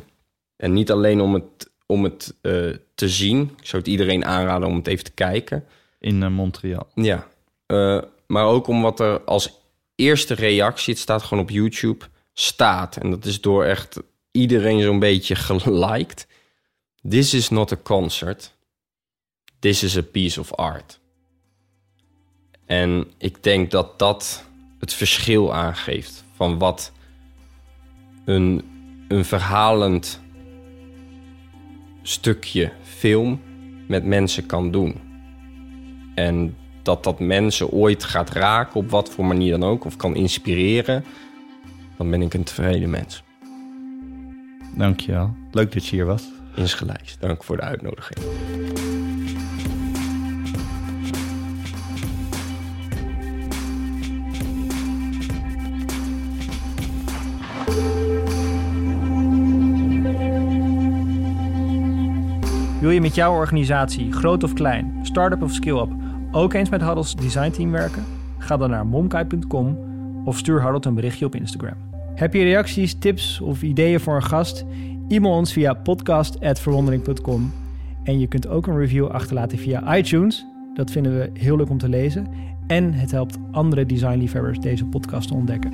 En niet alleen om het, om het eh, te zien. Ik zou het iedereen aanraden om het even te kijken. In eh, Montreal. Ja, eh, maar ook om wat er als eerste reactie, het staat gewoon op YouTube, staat. En dat is door echt iedereen zo'n beetje geliked. This is not a concert. This is a piece of art. En ik denk dat dat het verschil aangeeft van wat een, een verhalend stukje film met mensen kan doen. En dat dat mensen ooit gaat raken, op wat voor manier dan ook, of kan inspireren, dan ben ik een tevreden mens. Dankjewel. Leuk dat je hier was. Insgelijks. Dank voor de uitnodiging. Wil je met jouw organisatie, groot of klein, start-up of skill-up, ook eens met Huddles designteam werken? Ga dan naar momkai.com of stuur Huddle een berichtje op Instagram. Heb je reacties, tips of ideeën voor een gast? E-mail ons via podcast.verwondering.com. En je kunt ook een review achterlaten via iTunes. Dat vinden we heel leuk om te lezen. En het helpt andere designliefhebbers deze podcast te ontdekken.